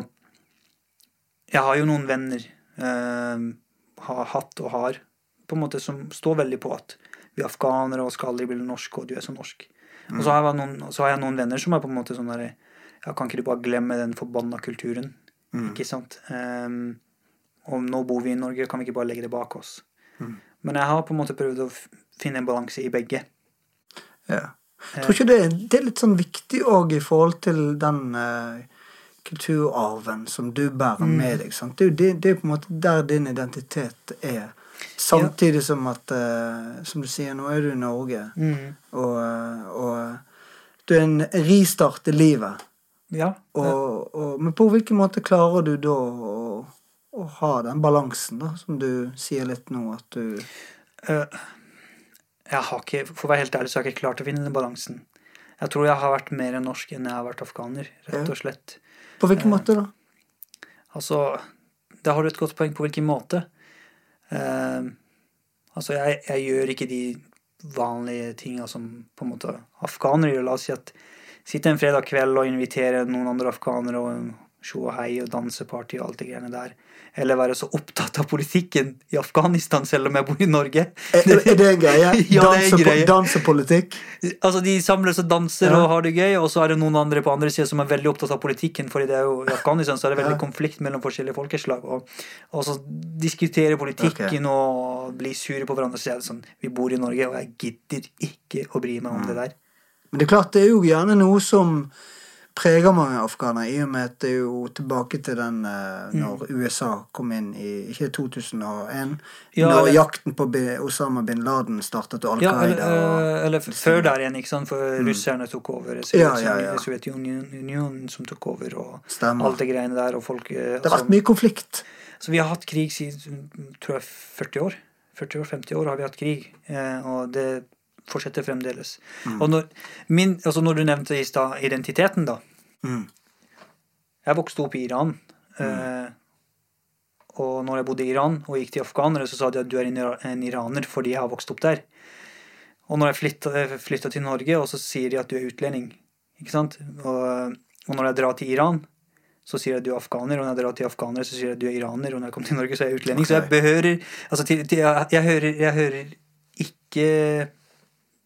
Jeg har jo noen venner, eh, har hatt og har, på en måte som står veldig på at vi er afghanere og skal aldri bli norske, og du er så norsk. Og så har, jeg noen, så har jeg noen venner som er på en måte sånn derre Ja, kan ikke du bare glemme den forbanna kulturen? Ikke sant? Um, og nå bor vi i Norge, kan vi ikke bare legge det bak oss? Men jeg har på en måte prøvd å finne en balanse i begge. Ja. Tror ikke det, det er litt sånn viktig òg i forhold til den uh, kulturarven som du bærer Mm. med deg. Sant? Det, det, det er på en måte der din identitet er. Samtidig som at uh, Som du sier, nå er du i Norge, og, eh, og du er en ristart i livet. Ja. Og, og, men på hvilken måte klarer du da å, å ha den balansen, da, som du sier litt nå, at du uh, jeg har ikke, For å være helt ærlig så har jeg ikke klart å finne den balansen. Jeg tror jeg har vært mer norsk enn jeg har vært afghaner, rett og slett. På hvilken måte, da? Altså, Da har du et godt poeng på hvilken måte. Uh, altså, jeg, jeg gjør ikke de vanlige tinga som på en måte afghanere gjør. La oss si at sitte en fredag kveld og invitere noen andre afghanere og se og hei og danseparty og alt det greiene der. Eller være så opptatt av politikken i Afghanistan selv om jeg bor i Norge. Er, er det en greie? Ja, greie. Dansepolitikk? Altså, De samles og danser Ja. og har det gøy, og så er det noen andre på andre sida som er veldig opptatt av politikken. jo I Afghanistan så er det veldig Ja. konflikt mellom forskjellige folkeslag. Og, og så diskutere politikken og bli sure på hverandre. Så er det sånn, Vi bor i Norge, og jeg gidder ikke å bry meg om det der. Men det er klart, det er jo gjerne noe som preger mange afghanere, i og med at det er jo tilbake til den eh, Mm. når USA kom inn i ikke 2001, Ja, når eller- jakten på Osama bin Laden startet, og Al Ja, Qaida eller, og eller før der igjen, ikke sant? for russerne tok over. Så Mm. Ja, ja. Sovjetunionen som tok over, og Stemmer. alt det greiene der. og folk... øh, Det har altså- vært mye konflikt. Så vi har hatt krig siden tror jeg, 40 år. 40 år, 50 år har vi hatt krig. Eh, og det fortsetter fremdeles. Og når, min, altså når du nevnte i stad identiteten, da. Mm. Jeg vokste opp i Iran. Eh, og når jeg bodde i Iran og gikk til afghanere, så sa de at du er en, iraner fordi jeg har vokst opp der. Og når jeg flytta, flytta til Norge, og så sier de at du er utlending. Ikke sant? Og, og når jeg drar til Iran, så sier jeg at du er afghaner. Og når jeg drar til afghanere, så sier jeg at du er iraner. Og når jeg kommer til Norge, så er jeg utlending. Så jeg behører Altså, til, til, jeg, jeg, hører, jeg hører ikke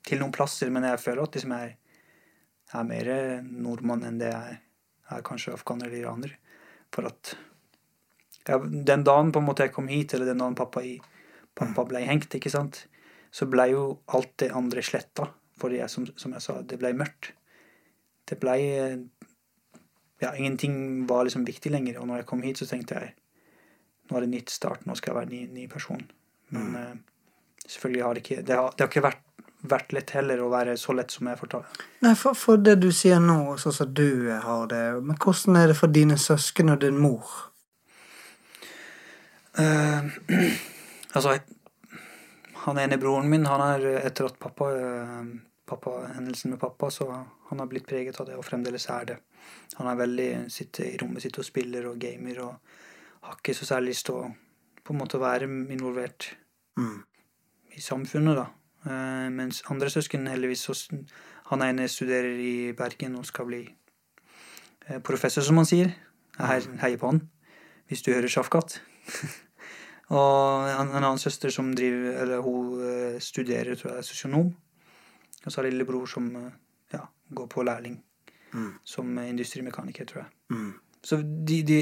til noen plasser, men jeg føler at liksom jeg er mer nordmann enn det jeg er kanskje afghaner eller iraner. For at jeg, Den dagen på en måte jeg kom hit, eller den dagen pappa, i, pappa ble hengt, ikke sant, så ble jo alt det andre sletta. Fordi jeg, som, som jeg sa, det ble mørkt. Det ble Ja, ingenting var liksom viktig lenger. Og når jeg kom hit, så tenkte jeg nå er det nytt start, nå skal jeg være ny, ny person. Men eh, selvfølgelig har det ikke Det har, det har ikke vært, vært lett heller å være så lett som jeg fortalte. Nei, for, for det du sier nå, sånn som du har det, men hvordan er det for dine søsken og din mor? Uh, altså Han ene broren min, han er etter at pappa, eh, pappa Hendelsen med pappa, så han har blitt preget av det, og fremdeles er det. Han er veldig sitter i rommet sitt og spiller og gamer og har ikke så særlig lyst til å på en måte være involvert Mm. i samfunnet, da. Eh, mens andre søsken heldigvis Han ene studerer i Bergen og skal bli eh, professor, som han sier. Jeg heier heier på han. hvis du hører Sjafkat. og en, en annen søster som driver Eller hun eh, studerer, tror jeg, sosionom. Og så har jeg lillebror som ja, går på lærling som eh, industrimekaniker, tror jeg. Mm. Så de, de,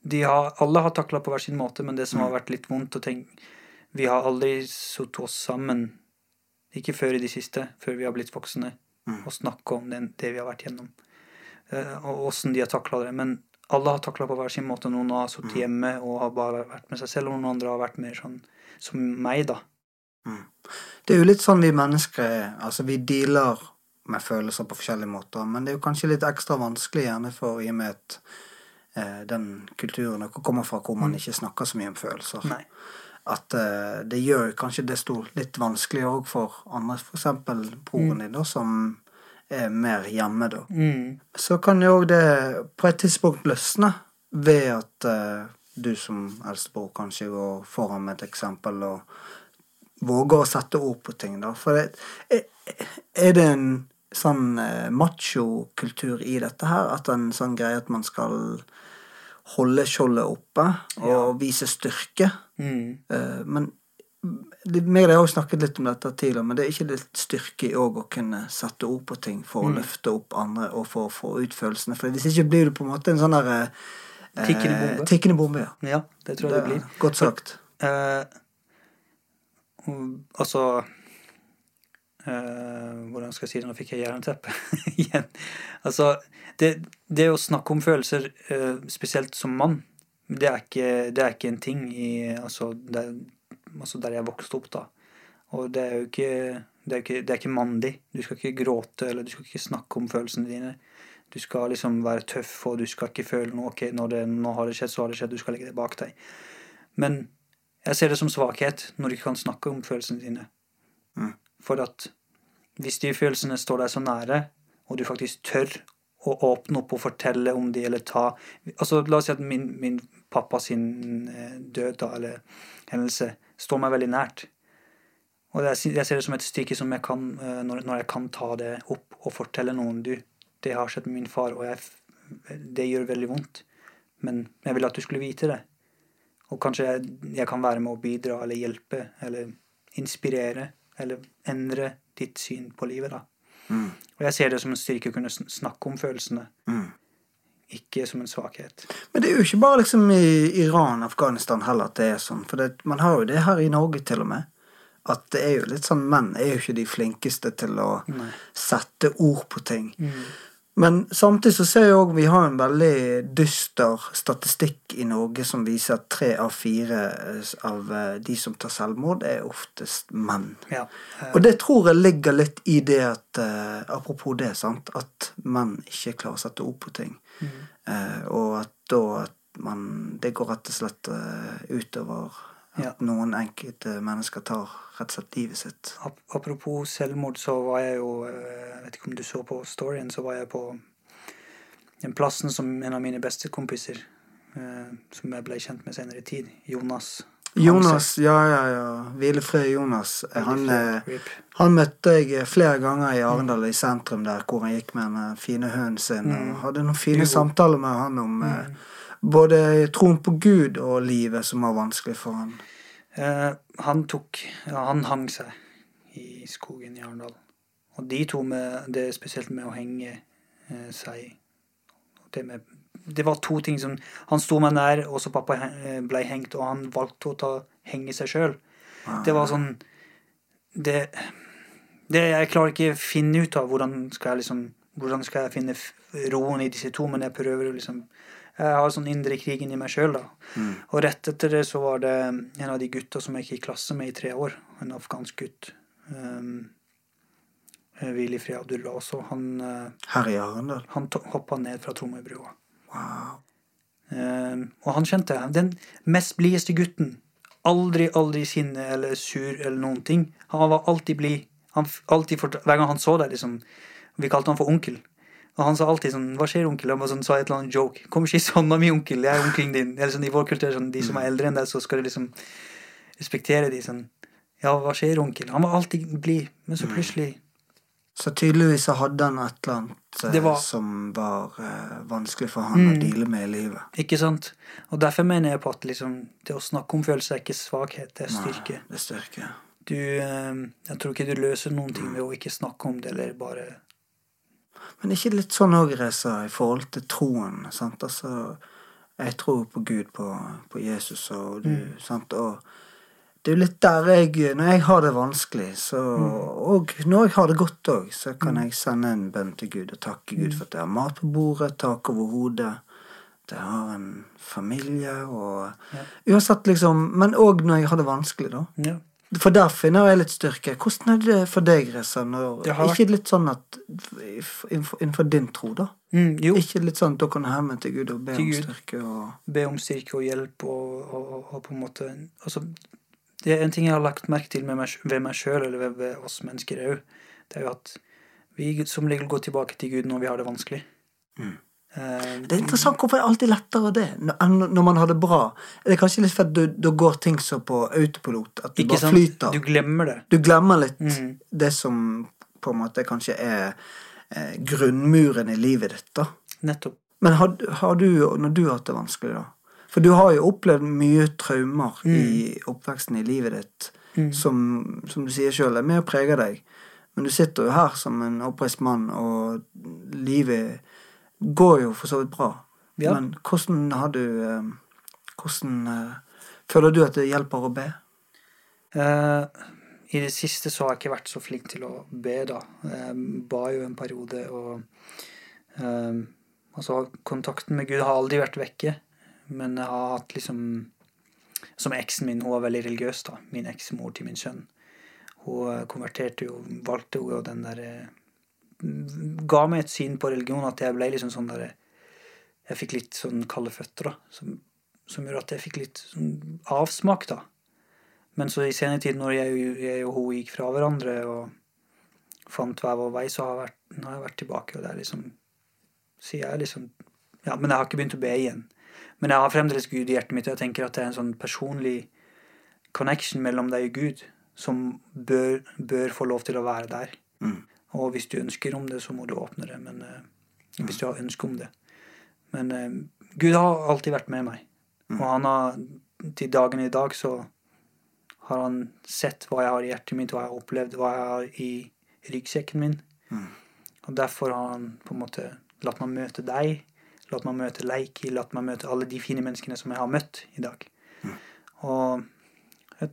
de har Alle har takla på hver sin måte, men det som har vært litt vondt å tenke Vi har aldri satt oss sammen, ikke før i det siste, før vi har blitt voksne, og snakka om den, det vi har vært gjennom, eh, og åssen de har takla det. Men alle har takla på hver sin måte. Noen har sittet hjemme og har bare vært med seg selv, og noen andre har vært mer sånn som meg, da. Det er jo litt sånn vi mennesker er. Altså, vi dealer med følelser på forskjellige måter, men det er jo kanskje litt ekstra vanskelig gjerne for i og med at eh, den kulturen dere kommer fra, hvor man ikke snakker så mye om følelser. Nei. At uh, det gjør kanskje det stort litt vanskeligere òg for andre, eksempel broren din, da, som er mer hjemme, da. Mm. Så kan jo òg det på et tidspunkt løsne ved at uh, du som eldstebror kanskje går foran med et eksempel og våger å sette ord på ting, da. For det, er, er det en sånn uh, machokultur i dette her? At en sånn greie at man skal holde skjoldet oppe og vise styrke? Mm. Eh, men jeg meg og deg har jo snakket litt om dette tidligere, men det er ikke litt styrke i òg å kunne sette ord på ting for å løfte opp andre og for å få ut følelsene. For hvis ikke blir du på en måte en sånn der eh, Tikkende bombe. Tikkende bombe, ja. Ja, det tror jeg det, Det blir. Godt sagt. Eh, altså eh, Hvordan skal jeg si det? Nå fikk jeg jernteppe igjen. Altså, det, det å snakke om følelser, uh, spesielt som mann, det er ikke, det er ikke en ting i altså der, altså der jeg vokste opp, da. Og det er jo ikke det er, ikke, det er ikke mandig. Du skal ikke gråte, eller du skal ikke snakke om følelsene dine. Du skal liksom være tøff, og du skal ikke føle noe. Ok, når det, nå har det skjedd, så har det skjedd. Du skal legge det bak deg. Men jeg ser det som svakhet når du ikke kan snakke om følelsene dine. For at hvis de følelsene står deg så nære, og du faktisk tør å åpne opp og fortelle om de, eller ta altså La oss si at min, min pappa sin eh, død da, eller hendelse står meg veldig nært. Og jeg, ser det som et stykke som jeg kan, eh, når, når jeg kan ta det opp og fortelle noen du, det har skjedd med min far, og jeg, det gjør veldig vondt. Men jeg ville at du skulle vite det. Og kanskje jeg, jeg kan være med å bidra eller hjelpe eller inspirere eller endre ditt syn på livet, da. Og jeg ser det som en styrke å kunne snakke om følelsene, ikke som en svakhet. Men det er jo ikke bare liksom i Iran, og Afghanistan heller at det er sånn. For det, man har jo det her i Norge til og med. At det er jo litt sånn Menn er jo ikke de flinkeste til å sette ord på ting. Men samtidig så ser jeg òg vi har en veldig dyster statistikk i Norge som viser at tre av fire eh, av eh, de som tar selvmord, er oftest menn. Ja. eh, Og det tror jeg ligger litt i det at Apropos det, sant, at menn ikke klarer å sette ord på ting. Mm. og at da at man Det går rett og slett eh, utover at noen enkelte mennesker tar rett og slett livet sitt. Apropos selvmord, så var jeg jo eh, Jeg vet ikke om du så på storyen, så var jeg på den plassen som en av mine beste kompiser, eh, som jeg ble kjent med senere i tid, Jonas Jonas, ja, ja, ja. Hvilefred Jonas. Han, eh, han møtte jeg flere ganger i Arendal, i sentrum der, hvor han gikk med den fine hunden sin. Og hadde noen fine samtaler med han om eh, både troen på Gud og livet, som var vanskelig for han. Eh, han tok ja, Han hang seg i skogen i Arendal. Og de to med det spesielt med å henge eh, seg det, med, det var to ting som Han sto meg nær, og så pappa ble hengt, og han valgte å ta, henge seg sjøl. Det var sånn det, det Jeg klarer ikke finne ut av hvordan skal jeg liksom hvordan skal jeg finne roen i disse to, men jeg prøver å liksom Jeg har sånn indre krigen i meg sjøl, da. Og rett etter det så var det en av de gutta som jeg gikk i klasse med i tre år, en afghansk gutt. Um, Willy i Abdullah også. Han, eh, han hoppa ned fra Tromøybrua. Wow. Um, og han kjente jeg. Den mest blideste gutten. Aldri, aldri sinne eller sur eller noen ting. Han var alltid blid. Hver gang han så deg, liksom Vi kalte han for onkel. Og han sa alltid sånn 'Hva skjer, onkel?' Han sånn, sa et eller annet joke. 'Kom ikke i hånda mi, onkel. Jeg er onkelen din.' Eller sånn, I vår kultur sånn, de som er eldre enn deg, så skal du liksom respektere de sånn 'Ja, hva skjer, onkel?' Han var alltid blid. Men så plutselig Så tydeligvis så hadde han et eller annet eh, var- som var eh, vanskelig for han å Mm. deale med i livet. Ikke sant? Og derfor mener jeg på at liksom, det å snakke om følelser er ikke svakhet, det er styrke. Nei, det er styrke. Du, eh, jeg tror ikke du løser noen ting ved å ikke snakke om det, eller bare Men ikke litt sånn òg, Reza, i forhold til troen. sant? Altså, jeg tror på Gud, på, på Jesus og du, Mm. sant? Og det er jo litt der jeg Når jeg har det vanskelig, så Mm. Og når jeg har det godt òg, så kan jeg sende en bønn til Gud og takke Gud Mm. for at jeg har mat på bordet, tak over hodet. At jeg har en familie og Uansett, liksom. Men òg når jeg har det vanskelig, da. ja. For der finner jeg litt styrke. Hvordan er det for deg, Reza? Ikke litt sånn at innenfor, din tro, da? Mm, jo, Ikke litt sånn at dere kan hemme til Gud og be Gud. om styrke og be om styrke og hjelp og, og, og, på en måte altså, Det er en ting jeg har lagt merke til med meg, ved meg sjøl, eller ved, ved oss mennesker òg, det er jo at vi som regel går tilbake til Gud når vi har det vanskelig. Mm. Eh, Det er interessant hvorfor er det alltid lettere det enn når man har det bra. Er det kanskje litt fordi da går ting så på autopilot at du ikke bare sant? flyter? Du glemmer det. Du glemmer litt Mm. det som på en måte kanskje er eh, grunnmuren i livet ditt, da. Nettopp. Men har, har du, når du har hatt det vanskelig, da For du har jo opplevd mye traumer i oppveksten i livet ditt Mm. som, som du sier sjøl, er med og preger deg. Men du sitter jo her som en oppreist mann, og livet går jo for så vidt bra. Ja. Men hvordan har du eh, Hvordan eh, føler du at det hjelper å be? Eh, I det siste så har jeg ikke vært så flink til å be, da. Jeg ba jo en periode, og Altså, kontakten med Gud har aldri vært vekke, men jeg har hatt liksom Som eksen min, hun var veldig religiøs, da. Min eksmor til min sønn. Hun konverterte jo, valgte jo den derre Ga meg et syn på religion at jeg ble liksom sånn der Jeg fikk litt sånn kalde føtter, da. Som, som gjorde at jeg fikk litt sånn avsmak, da. Men så i senere tid, når jeg, jeg og hun gikk fra hverandre og fant hver vår vei, så har jeg vært, har jeg vært tilbake, og det er liksom Sier jeg liksom Ja, men jeg har ikke begynt å be igjen. Men jeg har fremdeles Gud i hjertet mitt, og jeg tenker at det er en sånn personlig connection mellom deg og Gud som bør, bør få lov til å være der. Mm. Og hvis du ønsker om det, så må du åpne det. Men uh, hvis du har ønske om det. Men uh, Gud har alltid vært med meg. Og han har til dagen i dag så har han sett hva jeg har i hjertet mitt, hva jeg har opplevd, hva jeg har i ryggsekken min. Og derfor har han på en måte latt meg møte deg, latt meg møte Leiki, latt meg møte alle de fine menneskene som jeg har møtt i dag. Og, jeg,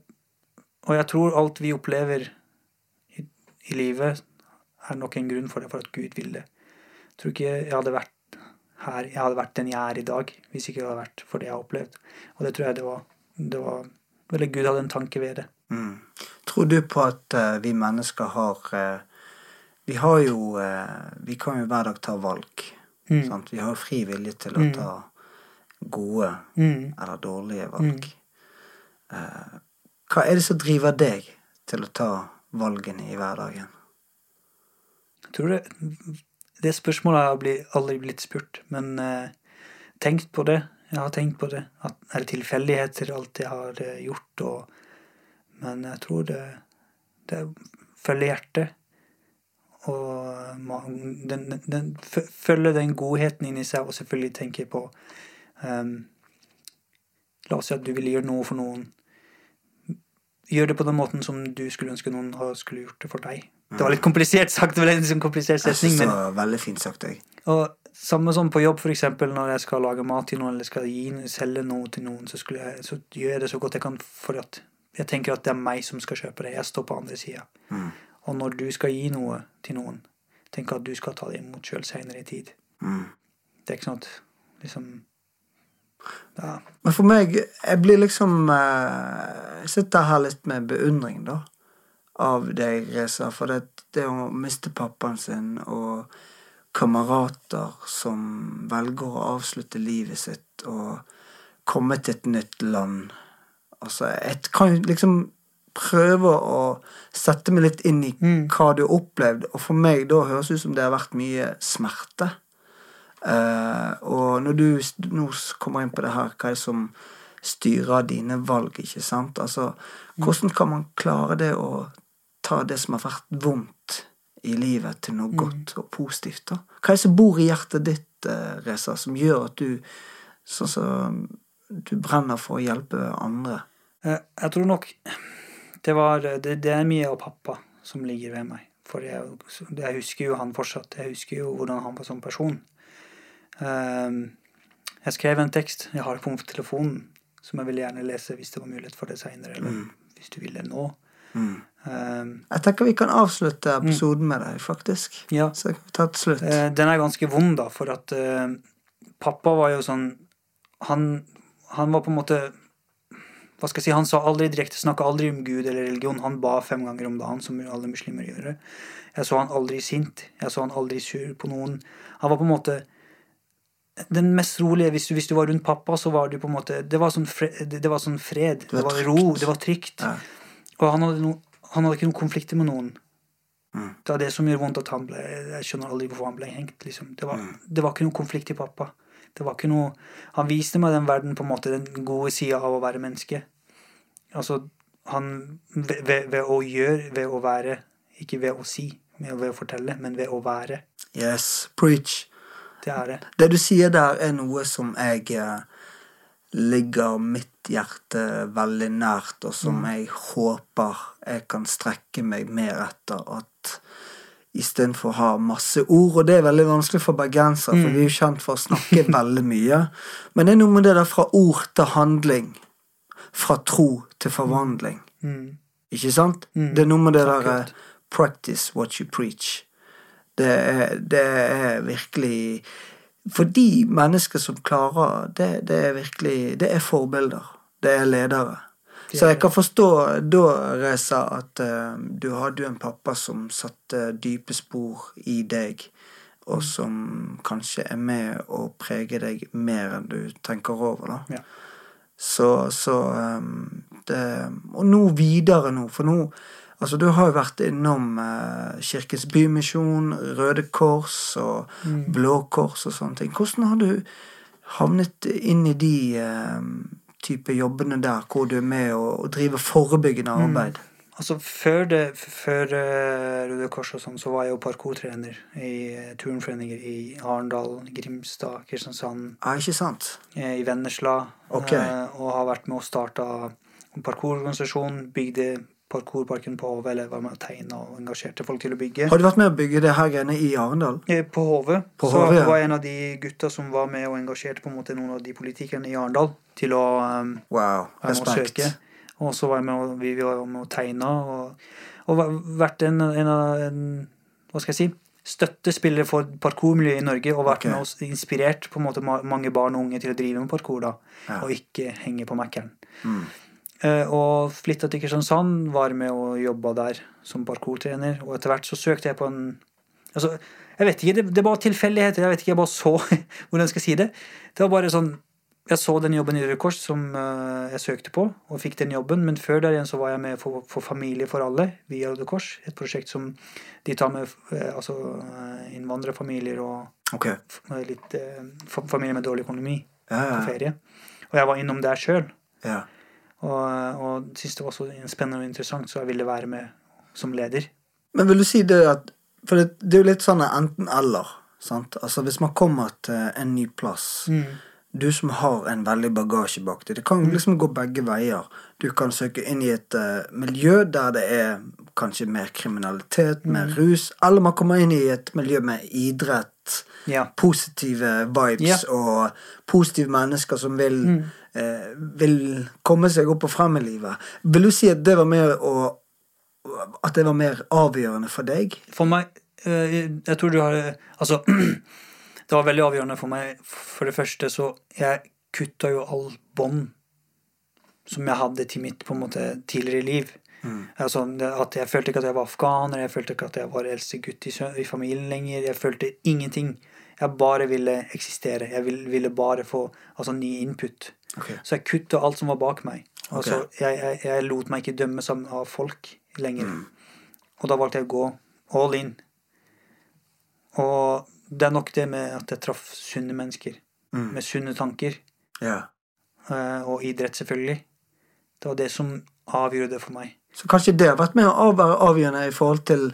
og jeg tror alt vi opplever i, i livet, er nok en grunn for det, for at Gud vil det. Jeg tror ikke jeg hadde vært her, jeg hadde vært den jeg er i dag, hvis ikke det hadde vært for det jeg har opplevd. Og det tror jeg det var, det var Eller Gud hadde en tanke ved det. Mm. Tror du på at uh, vi mennesker har uh, Vi har jo uh, Vi kan jo hver dag ta valg. Mm. Sant? Vi har fri vilje til å ta gode Mm. eller dårlige valg. Eh, hva er det som driver deg til å ta valgene i hverdagen? Tror det, det spørsmålet har aldri blitt spurt, men eh, tenkt på det. Jeg har tenkt på det. At er det tilfeldigheter, alt jeg har eh, gjort? Og, men jeg tror det, det følger hjertet. Og den, den, den fø- følger den godheten inni seg, og selvfølgelig tenker på um, La oss si at du vil gjøre noe for noen. Gjør det på den måten som du skulle ønske noen skulle gjort det for deg. Det var litt komplisert sagt, det var en komplisert komplisert Jeg setning, synes det var veldig fint sagt, jeg. og samme som på jobb, eksempel, når jeg skal lage mat til noen, eller skal gi, selge noe til noen, så, jeg, så gjør jeg det så godt jeg kan, for jeg tenker at det er meg som skal kjøpe det. Jeg står på andre sida. Og når du skal gi noe til noen, tenk at du skal ta det imot sjøl seinere i tid. Mm. Det er ikke at liksom Ja. Men for meg, jeg blir liksom eh, Jeg sitter her litt med beundring, da, av deg, Reza. For det, det å miste pappaen sin og kamerater som velger å avslutte livet sitt og komme til et nytt land Altså, jeg kan liksom prøve å sette meg litt inn i hva du har opplevd, og for meg da høres det ut som det har vært mye smerte. Uh, og når du nå kommer inn på det her, hva er det som styrer dine valg, ikke sant? Altså, hvordan kan man klare det å ta det som har vært vondt i livet til noe godt og positivt. da? Hva er det som bor i hjertet ditt, eh, Reza, som gjør at du sånn som du brenner for å hjelpe andre? Eh, Jeg tror nok det var Det, det er mye av pappa som ligger ved meg. For jeg, jeg husker jo han fortsatt. Jeg husker jo hvordan han var som person. Ehm, Jeg skrev en tekst, jeg har på telefonen, som jeg ville gjerne lese hvis det var mulighet for det seinere, eller hvis du vil det nå. Ehm, Jeg tenker vi kan avslutte episoden med deg, faktisk. Ja. Så kan ta til slutt. Eh, Den er ganske vond, da, for at uh, pappa var jo sånn han, han var på en måte Hva skal jeg si, Han sa aldri direkte, snakka aldri om Gud eller religion. Han ba fem ganger om dagen, som alle muslimer gjør. Jeg så han aldri sint. Jeg så han aldri sur på noen. Han var på en måte den mest rolige hvis du, hvis du var rundt pappa, så var du på en måte Det var sånn, fred. det, det var sånn fred. Det var var, ro. Det var trygt. Ja. Og han hadde, no, han hadde ikke noen konflikter med noen. Mm. Det er det som gjør vondt at han ble Jeg skjønner aldri hvorfor han ble hengt. Liksom. Det, var, Mm. det var ikke noen konflikt i pappa. Det var ikke noe Han viste meg den verden, på en måte, den gode sida av å være menneske. Altså, han ved, ved, ved å gjøre, ved å være, ikke ved å si, ved å fortelle, men ved å være. Yes, preach. Det er det. Det du sier der, er noe som jeg eh, ligger mitt hjerte veldig nært, og som jeg håper jeg kan strekke meg mer etter. At istedenfor å ha masse ord Og det er veldig vanskelig for bergensere, for vi er jo kjent for å snakke veldig mye. Men det er noe med det der fra ord til handling. Fra tro til forvandling. Mm. Ikke sant? Mm. Det er noe med det der eh, Practice what you preach. Det er, det er virkelig For de mennesker som klarer det, det er virkelig Det er forbilder. Det er ledere. Så jeg kan forstå da, Reza, at uh, du hadde jo en pappa som satte dype spor i deg, og som kanskje er med å prege deg mer enn du tenker over, da. Ja. Så, så um, det, Og nå videre nå, for nå Altså, du har jo vært innom eh, Kirkens Bymisjon, Røde Kors og Blå Kors og sånne ting. Hvordan har du havnet inn i de eh, type jobbene der, hvor du er med og, og driver forebyggende arbeid? Altså, før, det, før uh, Røde Kors og sånn, så var jeg jo parkourtrener i uh, turnforeninger i Arendal, Grimstad, Kristiansand, Ja, ikke sant? Uh, i Vennesla. Ok. eh, og har vært med starte en parkourorganisasjon, bygde parkourparken på Hove, eller var med å tegne og engasjerte folk til å bygge. Har du vært med å bygge det her greiene i Arendal? Eh, På Hove. På så Hove, ja. var en av de gutta som var med og engasjerte på en måte noen av de politikerne i Arendal til å um, Wow, å respekt. søke. Og så var jeg med og, vi, var med å tegne og, og vært en, en en, Hva skal jeg si? Støttespiller for parkourmiljøet i Norge og vært okay. med og inspirert på en måte mange barn og unge til å drive med parkour. da, Ja. Og ikke henge på Mækkern. Mm. Eh, og flytta til Kristiansand, var med og jobba der som parkourtrener. Og etter hvert så søkte jeg på en Altså, jeg vet ikke, det, det var tilfeldigheter. Jeg vet ikke, jeg bare så hvordan jeg skal si det. Det var bare sånn Jeg så den jobben i Røde Kors som eh, jeg søkte på, og fikk den jobben. Men før der igjen så var jeg med for, for Familie for alle via Røde Kors. Et prosjekt som de tar med eh, altså, innvandrerfamilier og okay. litt familier med dårlig økonomi Ja, på ja. ferie. Og jeg var innom der sjøl. ja. Og, og syntes det var så spennende og interessant, så jeg ville være med som leder. Men vil du si det at For det, det er jo litt sånn enten-eller. sant? Altså Hvis man kommer til en ny plass Du som har en veldig bagasje bak deg. Det kan liksom gå begge veier. Du kan søke inn i et uh, miljø der det er kanskje mer kriminalitet, mer rus. Eller man kommer inn i et miljø med idrett, Ja. positive vibes Ja. og positive mennesker som vil, eh, vil komme seg opp og frem i livet. Vil du si at det var mer å at det var mer avgjørende for deg? For meg uh, Jeg tror du har Altså, det var veldig avgjørende for meg. For det første så Jeg kutta jo all bånd som jeg hadde til mitt på en måte tidligere liv. Altså, at jeg følte ikke at jeg var afghaner, jeg følte ikke at jeg var eldste gutt i, i familien lenger. Jeg følte ingenting. Jeg bare ville eksistere. Jeg ville, ville bare få altså, ny input. Okay. Så jeg kutta alt som var bak meg. Altså, jeg, jeg, jeg lot meg ikke dømme sammen av folk lenger. Og da valgte jeg å gå all in. Og det er nok det med at jeg traff sunne mennesker. Med sunne tanker. Ja. Uh, Og idrett, selvfølgelig. Det var det som avgjorde det for meg. Så kanskje det har vært med å være avgjørende i forhold til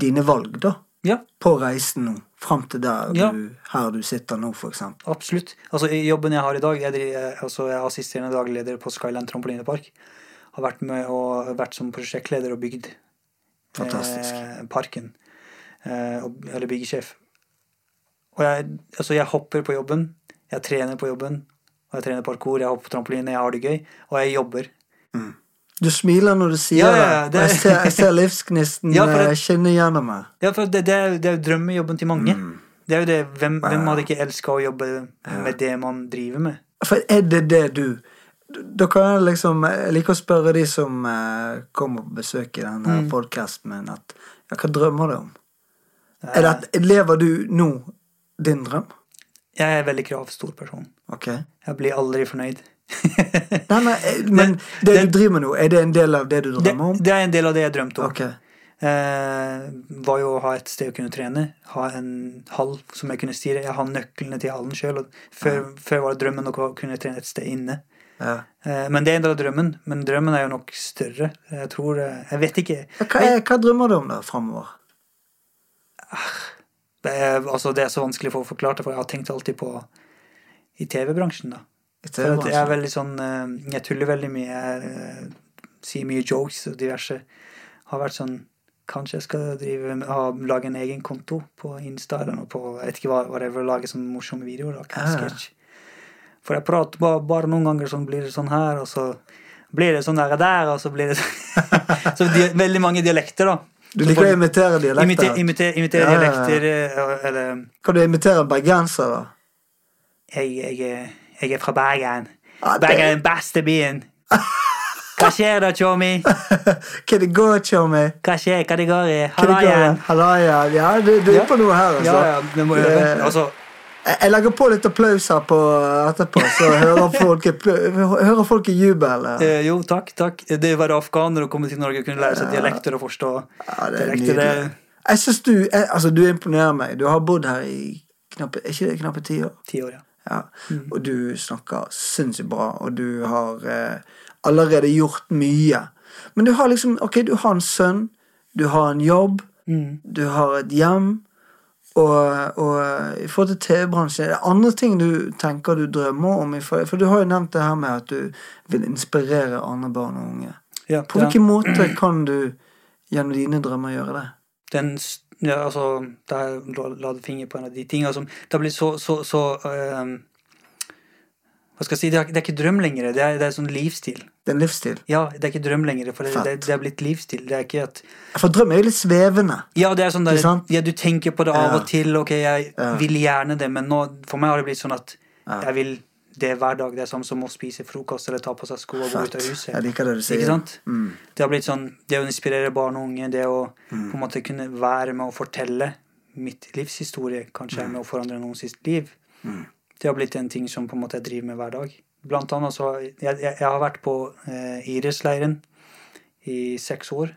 dine valg, da? Ja, På reisen nå, fram til der Ja. du, her du sitter nå, eksempel. absolutt. Altså, jobben jeg har i dag, jeg, driver, altså, jeg er assisterende daglig leder på Skyland trampolinepark. Har vært med og vært som prosjektleder og bygd Fantastisk. eh, parken. Eh, eller byggesjef. Og jeg, altså, jeg hopper på jobben, jeg trener på jobben, og jeg trener parkour, jeg hopper på trampoline, jeg har det gøy, og jeg jobber. Du smiler når du sier Ja, ja, ja, det. det- Jeg ser, jeg ser livsgnisten Ja, det- eh, skinne gjennom meg. Ja, for det, det, er, det er jo drømmejobben til mange. Det er jo det, hvem, hvem hadde ikke elska å jobbe med det man driver med? For er det det du Da kan jeg liksom Jeg liker å spørre de som eh, kommer på besøk i denne Mm. podkasten min, at ja, hva drømmer du om? Er det at, lever du nå din drøm? Jeg er en veldig kravstor person. Ok. Jeg blir aldri fornøyd. Nei, nei, eh, men det det- du driver med nå, er det en del av det du drømmer om? det er en del av det jeg drømte om. Okay. Eh, var jo å ha et sted å kunne trene. Ha en hall som jeg kunne styre. Jeg har nøklene til hallen sjøl. Før, før var det drømmen å kunne trene et sted inne. Ja. Eh, men det er en del av drømmen. Men drømmen er jo nok større. Jeg tror eh, Jeg vet ikke. Hva, er, hva drømmer du om da framover? Det er, altså, det er så vanskelig for å forklare det, for jeg har tenkt alltid på i TV-bransjen, da. For jeg er veldig sånn eh, Jeg tuller veldig mye. Jeg eh, sier mye jokes og diverse. Har vært sånn Kanskje jeg skal drive med, ha, lage en egen konto på Insta eller noe på Jeg vet ikke hva, whatever, lage sånne morsomme videoer. Da, Ah. For jeg prater bare, bare noen ganger sånn blir det sånn her, og så blir det sånn der og der, og så blir det sånn Så veldig mange dialekter, da. Du liker å imitere dialekter? Imitere, imiter, imiter Ja, dialekter, eh, eller Kan du imitere bergensere? jeg, jeg, er- jeg er fra Bergen. Ja, det- Bergen er den beste byen. Hva skjer da, Tjommi? Hva det går, Tjommi? Hva skjer? Hva det går i? Hallaien? Ja, du, du er Ja. på noe her, altså. Ja, ja, det må. Altså, Jeg legger på litt applaus her på etterpå, så hører folk, hører folk i jubel. eh, jo, takk, takk. Det å være afghaner og komme til Norge og kunne lære seg dialekter og forstå Ja, det er dialekter. Jeg synes du, jeg, altså, du imponerer meg. Du har bodd her i knappe, ikke det knappe ti år. ti år, ja. Ja. Og du snakker sinnssykt bra, og du har eh, allerede gjort mye. Men du har liksom Ok, du har en sønn, du har en jobb, Mm. du har et hjem. Og, og i forhold til TV-bransjen, er det andre ting du tenker du drømmer om? For du har jo nevnt det her med at du vil inspirere andre barn og unge. ja På ja. hvilken måte kan du gjennom dine drømmer gjøre det? Den, ja, altså, der la, du finger på en av de tingene som Det har blitt så, så, så ehm, Hva skal jeg si? Det er, det er ikke drøm lenger. Det er, det er sånn livsstil. Det er en livsstil. Ja, det er ikke drøm lenger, for det, det, det er blitt livsstil. Det er ikke at For drøm er jo litt svevende. Ja, det er sånn der, ja, du tenker på det av Ja. og til. Ok, jeg Ja. vil gjerne det, men nå, for meg har det blitt sånn at jeg vil det hver dag. Det er samme som å spise frokost eller ta på seg sko og gå ut av huset. Jeg liker det du sier. Ikke sant? Mm. Det har blitt sånn, det å inspirere barn og unge, det å Mm. på en måte kunne være med å fortelle mitt livshistorie, kanskje mm. med å forandre noens sitt liv. Mm. Det har blitt en ting som på en måte jeg driver med hver dag. Blant annet så jeg, jeg, jeg har vært på eh, Iris-leiren i seks år.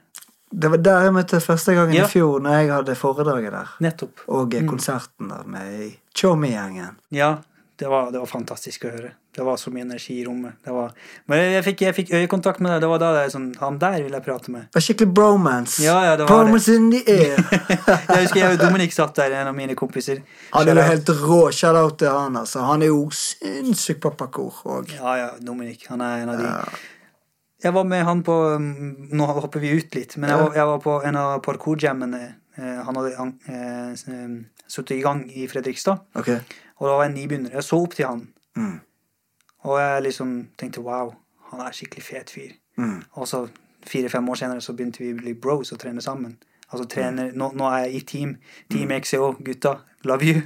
Det var der jeg møtte første gangen Ja. i fjor, når jeg hadde foredraget der. Nettopp. Og eh, konserten der med Tjommi-gjengen. Ja, det var, det var fantastisk å høre. Det var så mye energi i rommet. Det var, men jeg fikk, jeg fikk øyekontakt med deg. Det var da det er sånn Han der vil jeg prate med. Det skikkelig bromance. Ja, ja, det var bromance in the air. Jeg husker jeg og Dominik satt der, en av mine kompiser. Han er jo helt rå. Shout-out til han, altså. Han er jo sinnssykt på parkour òg. Ja, ja, Dominik. Han er en av de. Jeg var med han på mm, Nå hopper vi ut litt, men jeg var, jeg var på en av parkour-jammene han hadde an- eh, s- eh, i gang i Fredrikstad. Ok. Og da var jeg nybegynner. Jeg så opp til han. Mm. Og jeg liksom tenkte wow, han er skikkelig fet fyr. Mm. Og så fire-fem år senere så begynte vi å bli bros og trene sammen. Altså trener, nå, nå er jeg i team. Team XCO, gutta. Love you.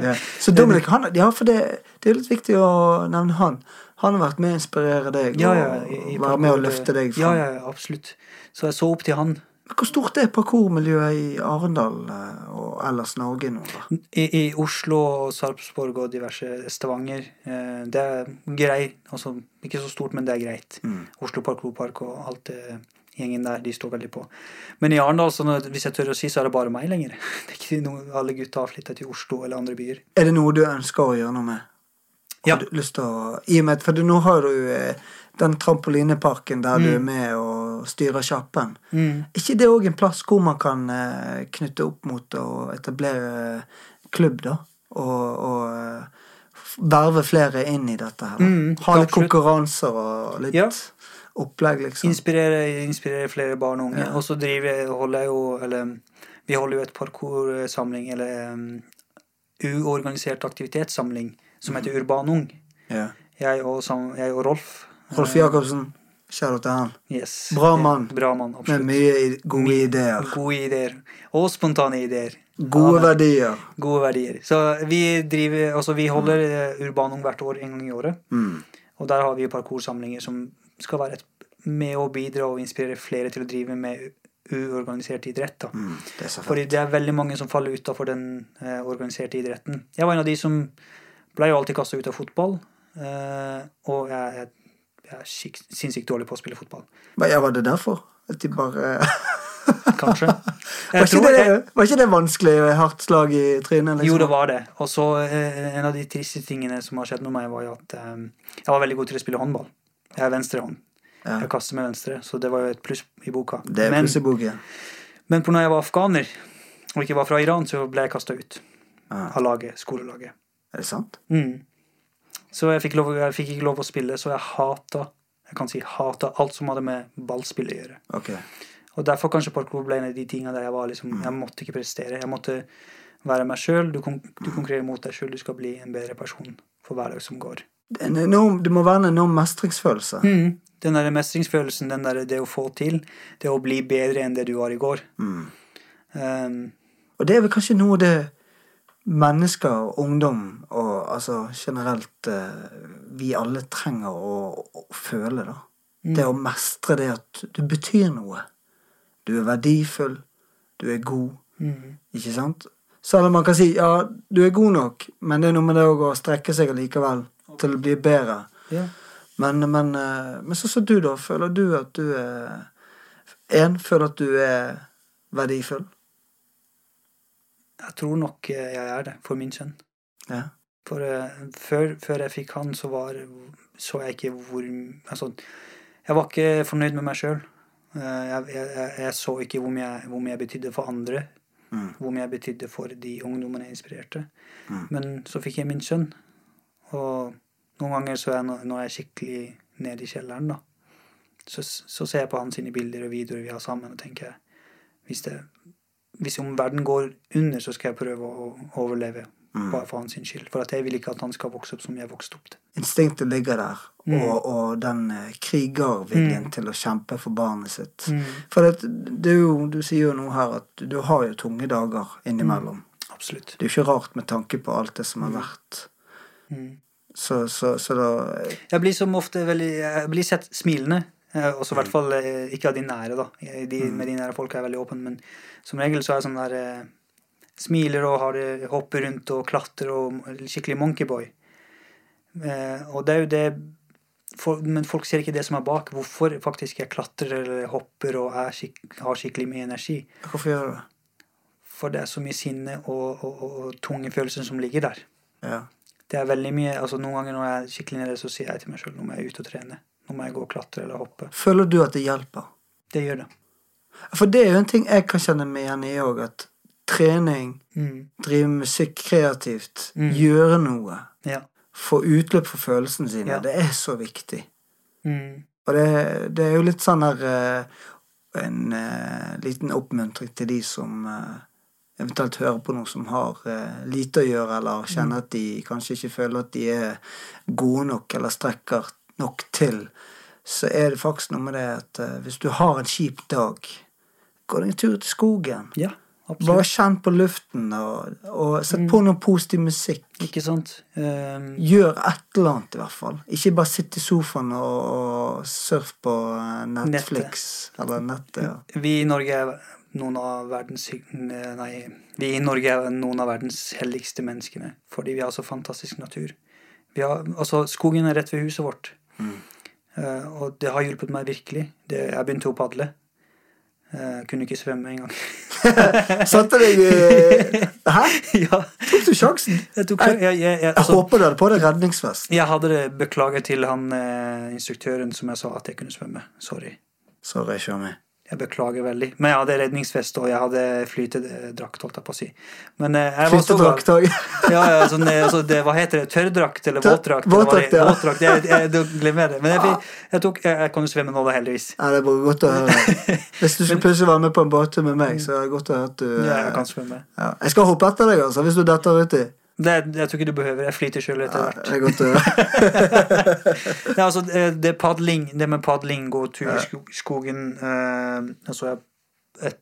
yeah. Så Dominic, han, ja, for det, det er litt viktig å nevne han. Han har vært med å inspirere deg ja, ja, i, i- og være med å løfte deg fram. ja, ja, absolutt. Så jeg så opp til han. Hvor stort er parkourmiljøet i Arendal eh, og ellers Norge nå? I, I Oslo og Sarpsborg og diverse Stavanger. Eh, det er grei. Altså, ikke så stort, men det er greit. Mm. Oslo Parkourpark og alt det gjengen der, de står veldig på. Men i Arendal, hvis jeg tør å si, så er det bare meg lenger. Det er ikke noe, Alle gutta har flytta til Oslo eller andre byer. Er det noe du ønsker å gjøre noe med? Ja. Har du lyst til å, I og med, For nå har du eh, den trampolineparken der du Mm. er med og styrer sjappen. Mm. Ikke det òg en plass hvor man kan eh, knytte opp mot å etablere klubb, da? Og, og eh, verve flere inn i dette her? Mm, ha litt konkurranser og litt Ja. opplegg, liksom? Inspirere, inspirere flere barn og unge. Ja. Og så driver holder jeg jo Eller vi holder jo et parkoursamling, eller um, uorganisert aktivitetssamling, som heter Urban Ung. Ja. Jeg og, jeg og Rolf. Rolf eh, Jacobsen, kjære til han. Yes. Bra mann. Bra mann, Med mye gode ideer. Gode ideer. Og spontane ideer. Gode Ja, verdier. Gode verdier. Så vi driver Altså, vi holder mm. Urban hvert år en gang i året. Mm. Og der har vi parkoursamlinger som skal være et, med å bidra og inspirere flere til å drive med uorganisert idrett. Mm. Det Fordi det er veldig mange som faller utafor den eh, organiserte idretten. Jeg var en av de som ble jo alltid kasta ut av fotball. Eh, og jeg, jeg er sinnssykt dårlig på å spille fotball. Men ja, var det derfor? At de bare Kanskje. var, ikke det, jeg, var ikke det vanskelig? Hardt slag i trynet? Liksom? jo, det var det. Og så eh, en av de triste tingene som har skjedd med meg, var jo at eh, jeg var veldig god til å spille håndball. Jeg er venstrehånd. Ja. Jeg kaster med venstre, så det var jo et pluss i boka. Det er Men- pluss i boken. Men på når jeg var afghaner og ikke var fra Iran, så ble jeg kasta ut Ja. av laget, skolelaget. Er det sant? Mm. Så jeg fikk, lov, jeg fikk ikke lov å spille, så jeg hata jeg kan si hata alt som hadde med ballspill å gjøre. Ok. Og derfor kanskje parkour ble en av de tingene der jeg var liksom Jeg måtte ikke prestere. Jeg måtte være meg sjøl. Du, du konkurrerer mot deg sjøl. Du skal bli en bedre person for hver dag som går. Enorm, det må være en enorm mestringsfølelse. Mm. Den der mestringsfølelsen, den der, det å få til, det å bli bedre enn det du var i går. Mm. Um, Og det er vel kanskje noe det mennesker, ungdom og altså generelt eh, vi alle trenger å, å føle, da. Det å mestre det at du betyr noe. Du er verdifull. Du er god. mm. Ikke sant? Selv om man kan si ja, du er god nok, men det er noe med det å strekke seg likevel til å bli bedre. Yeah. Men, men, eh, men sånn som du, da. Føler du at du er En, føler at du er verdifull? Jeg tror nok eh, jeg er det, for min sønn. Ja. For uh, før, før jeg fikk han, så var så jeg ikke hvor Altså, jeg var ikke fornøyd med meg sjøl. Jeg, jeg, jeg- jeg så ikke hvor mye, jeg- hvor mye jeg betydde for andre. Mm. Hvor mye jeg betydde for de ungdommene jeg inspirerte. Mm. Men så fikk jeg min sønn, og noen ganger så er jeg, nå- når jeg er skikkelig nede i kjelleren, da, så, så ser jeg på hans bilder og videoer vi har sammen, og tenker hvis, det, hvis om verden går under, så skal jeg prøve å overleve. Mm. Bare for hans skyld. For jeg vil ikke at han skal vokse opp som jeg vokste opp. Instinktet ligger der, Mm. og, og den eh, krigerviljen Mm. til å kjempe for barnet sitt. Mm. For det, det jo, du sier jo noe her at du har jo tunge dager innimellom. Absolutt. Det er jo ikke rart med tanke på alt det som har vært. Mm. Så, så, så da Jeg blir som ofte veldig Jeg blir sett smilende. Eh, Også i hvert fall eh, ikke av de nære, da. Jeg- De, Med de nære folk er jeg veldig åpen, men som regel så er jeg sånn der eh, Smiler og har hopper rundt og klatrer og skikkelig monkeyboy. Eh, og det er jo det for, Men folk ser ikke det som er bak. Hvorfor faktisk jeg klatrer eller hopper og skik, har skikkelig mye energi. Hvorfor gjør du det? For det er så mye sinne og, og, og, og tunge følelser som ligger der. Ja. Det er veldig mye, altså Noen ganger når jeg er skikkelig nede, så sier jeg til meg sjøl når jeg er ute og trene. Nå må jeg gå og klatre eller hoppe. Føler du at det hjelper? Det gjør det. For det er jo en ting jeg kan kjenne meg igjen i òg, at trening, Mm. drive musikk kreativt, Mm. gjøre noe, Ja. få utløp for følelsene sine, Ja. det er så viktig. Mm. Og det, det er jo litt sånn her eh, En uh, liten oppmuntring til de som uh, eventuelt hører på noe som har uh, lite å gjøre, eller kjenner at de kanskje ikke føler at de er gode nok eller strekker nok til. Så er det faktisk noe med det at eh, hvis du har en kjip dag, gå deg en tur til skogen. Ja, absolutt. Bare kjenn på luften, og, og sett på noe positiv musikk. Ikke sant? Um, Gjør et eller annet, i hvert fall. Ikke bare sitt i sofaen og, og surf på Netflix Netflix eller nettet. Ja. vi i Norge er noen av verdens Nei, vi i Norge er noen av verdens heldigste menneskene. Fordi vi har så fantastisk natur. Vi har, altså, skogen er rett ved huset vårt. Eh, og det har hjulpet meg virkelig. Det, jeg begynte å padle. Uh, kunne ikke svømme engang. Satte deg i Hæ? ja, Tok du sjansen? jeg tok jeg, jeg, jeg, altså, håper du hadde på deg redningsvest. Jeg hadde det beklaget til han uh, instruktøren som jeg sa at jeg kunne svømme. Sorry. Sorry, Shami. Jeg beklager veldig. Men jeg hadde redningsvest, og jeg hadde flytedrakt, holdt jeg på å si. Men eh, jeg var. Flytedrakt òg. Ja, ja, sånn, eh, altså, det, hva heter det? Tørrdrakt eller våtdrakt? våtdrakt, ja. Våtdrakt, jeg, jeg, jeg glemmer det. Men jeg, fikk- jeg, tok, jeg, jeg kan jo svømme nå, da, heldigvis. Ja, det er bare godt å høre. Hvis du skulle plutselig være med på en båttur med meg, så er det godt å høre at du Ja, eh, jeg kan svømme. ja. Jeg skal hoppe etter deg, altså, hvis du detter uti. Det, jeg tror ikke du behøver. Jeg flyter sjøl etter Ja, hvert. det er godt høre. Altså, det, det, padling, det med padling, og tur i skogen eh, altså, jeg,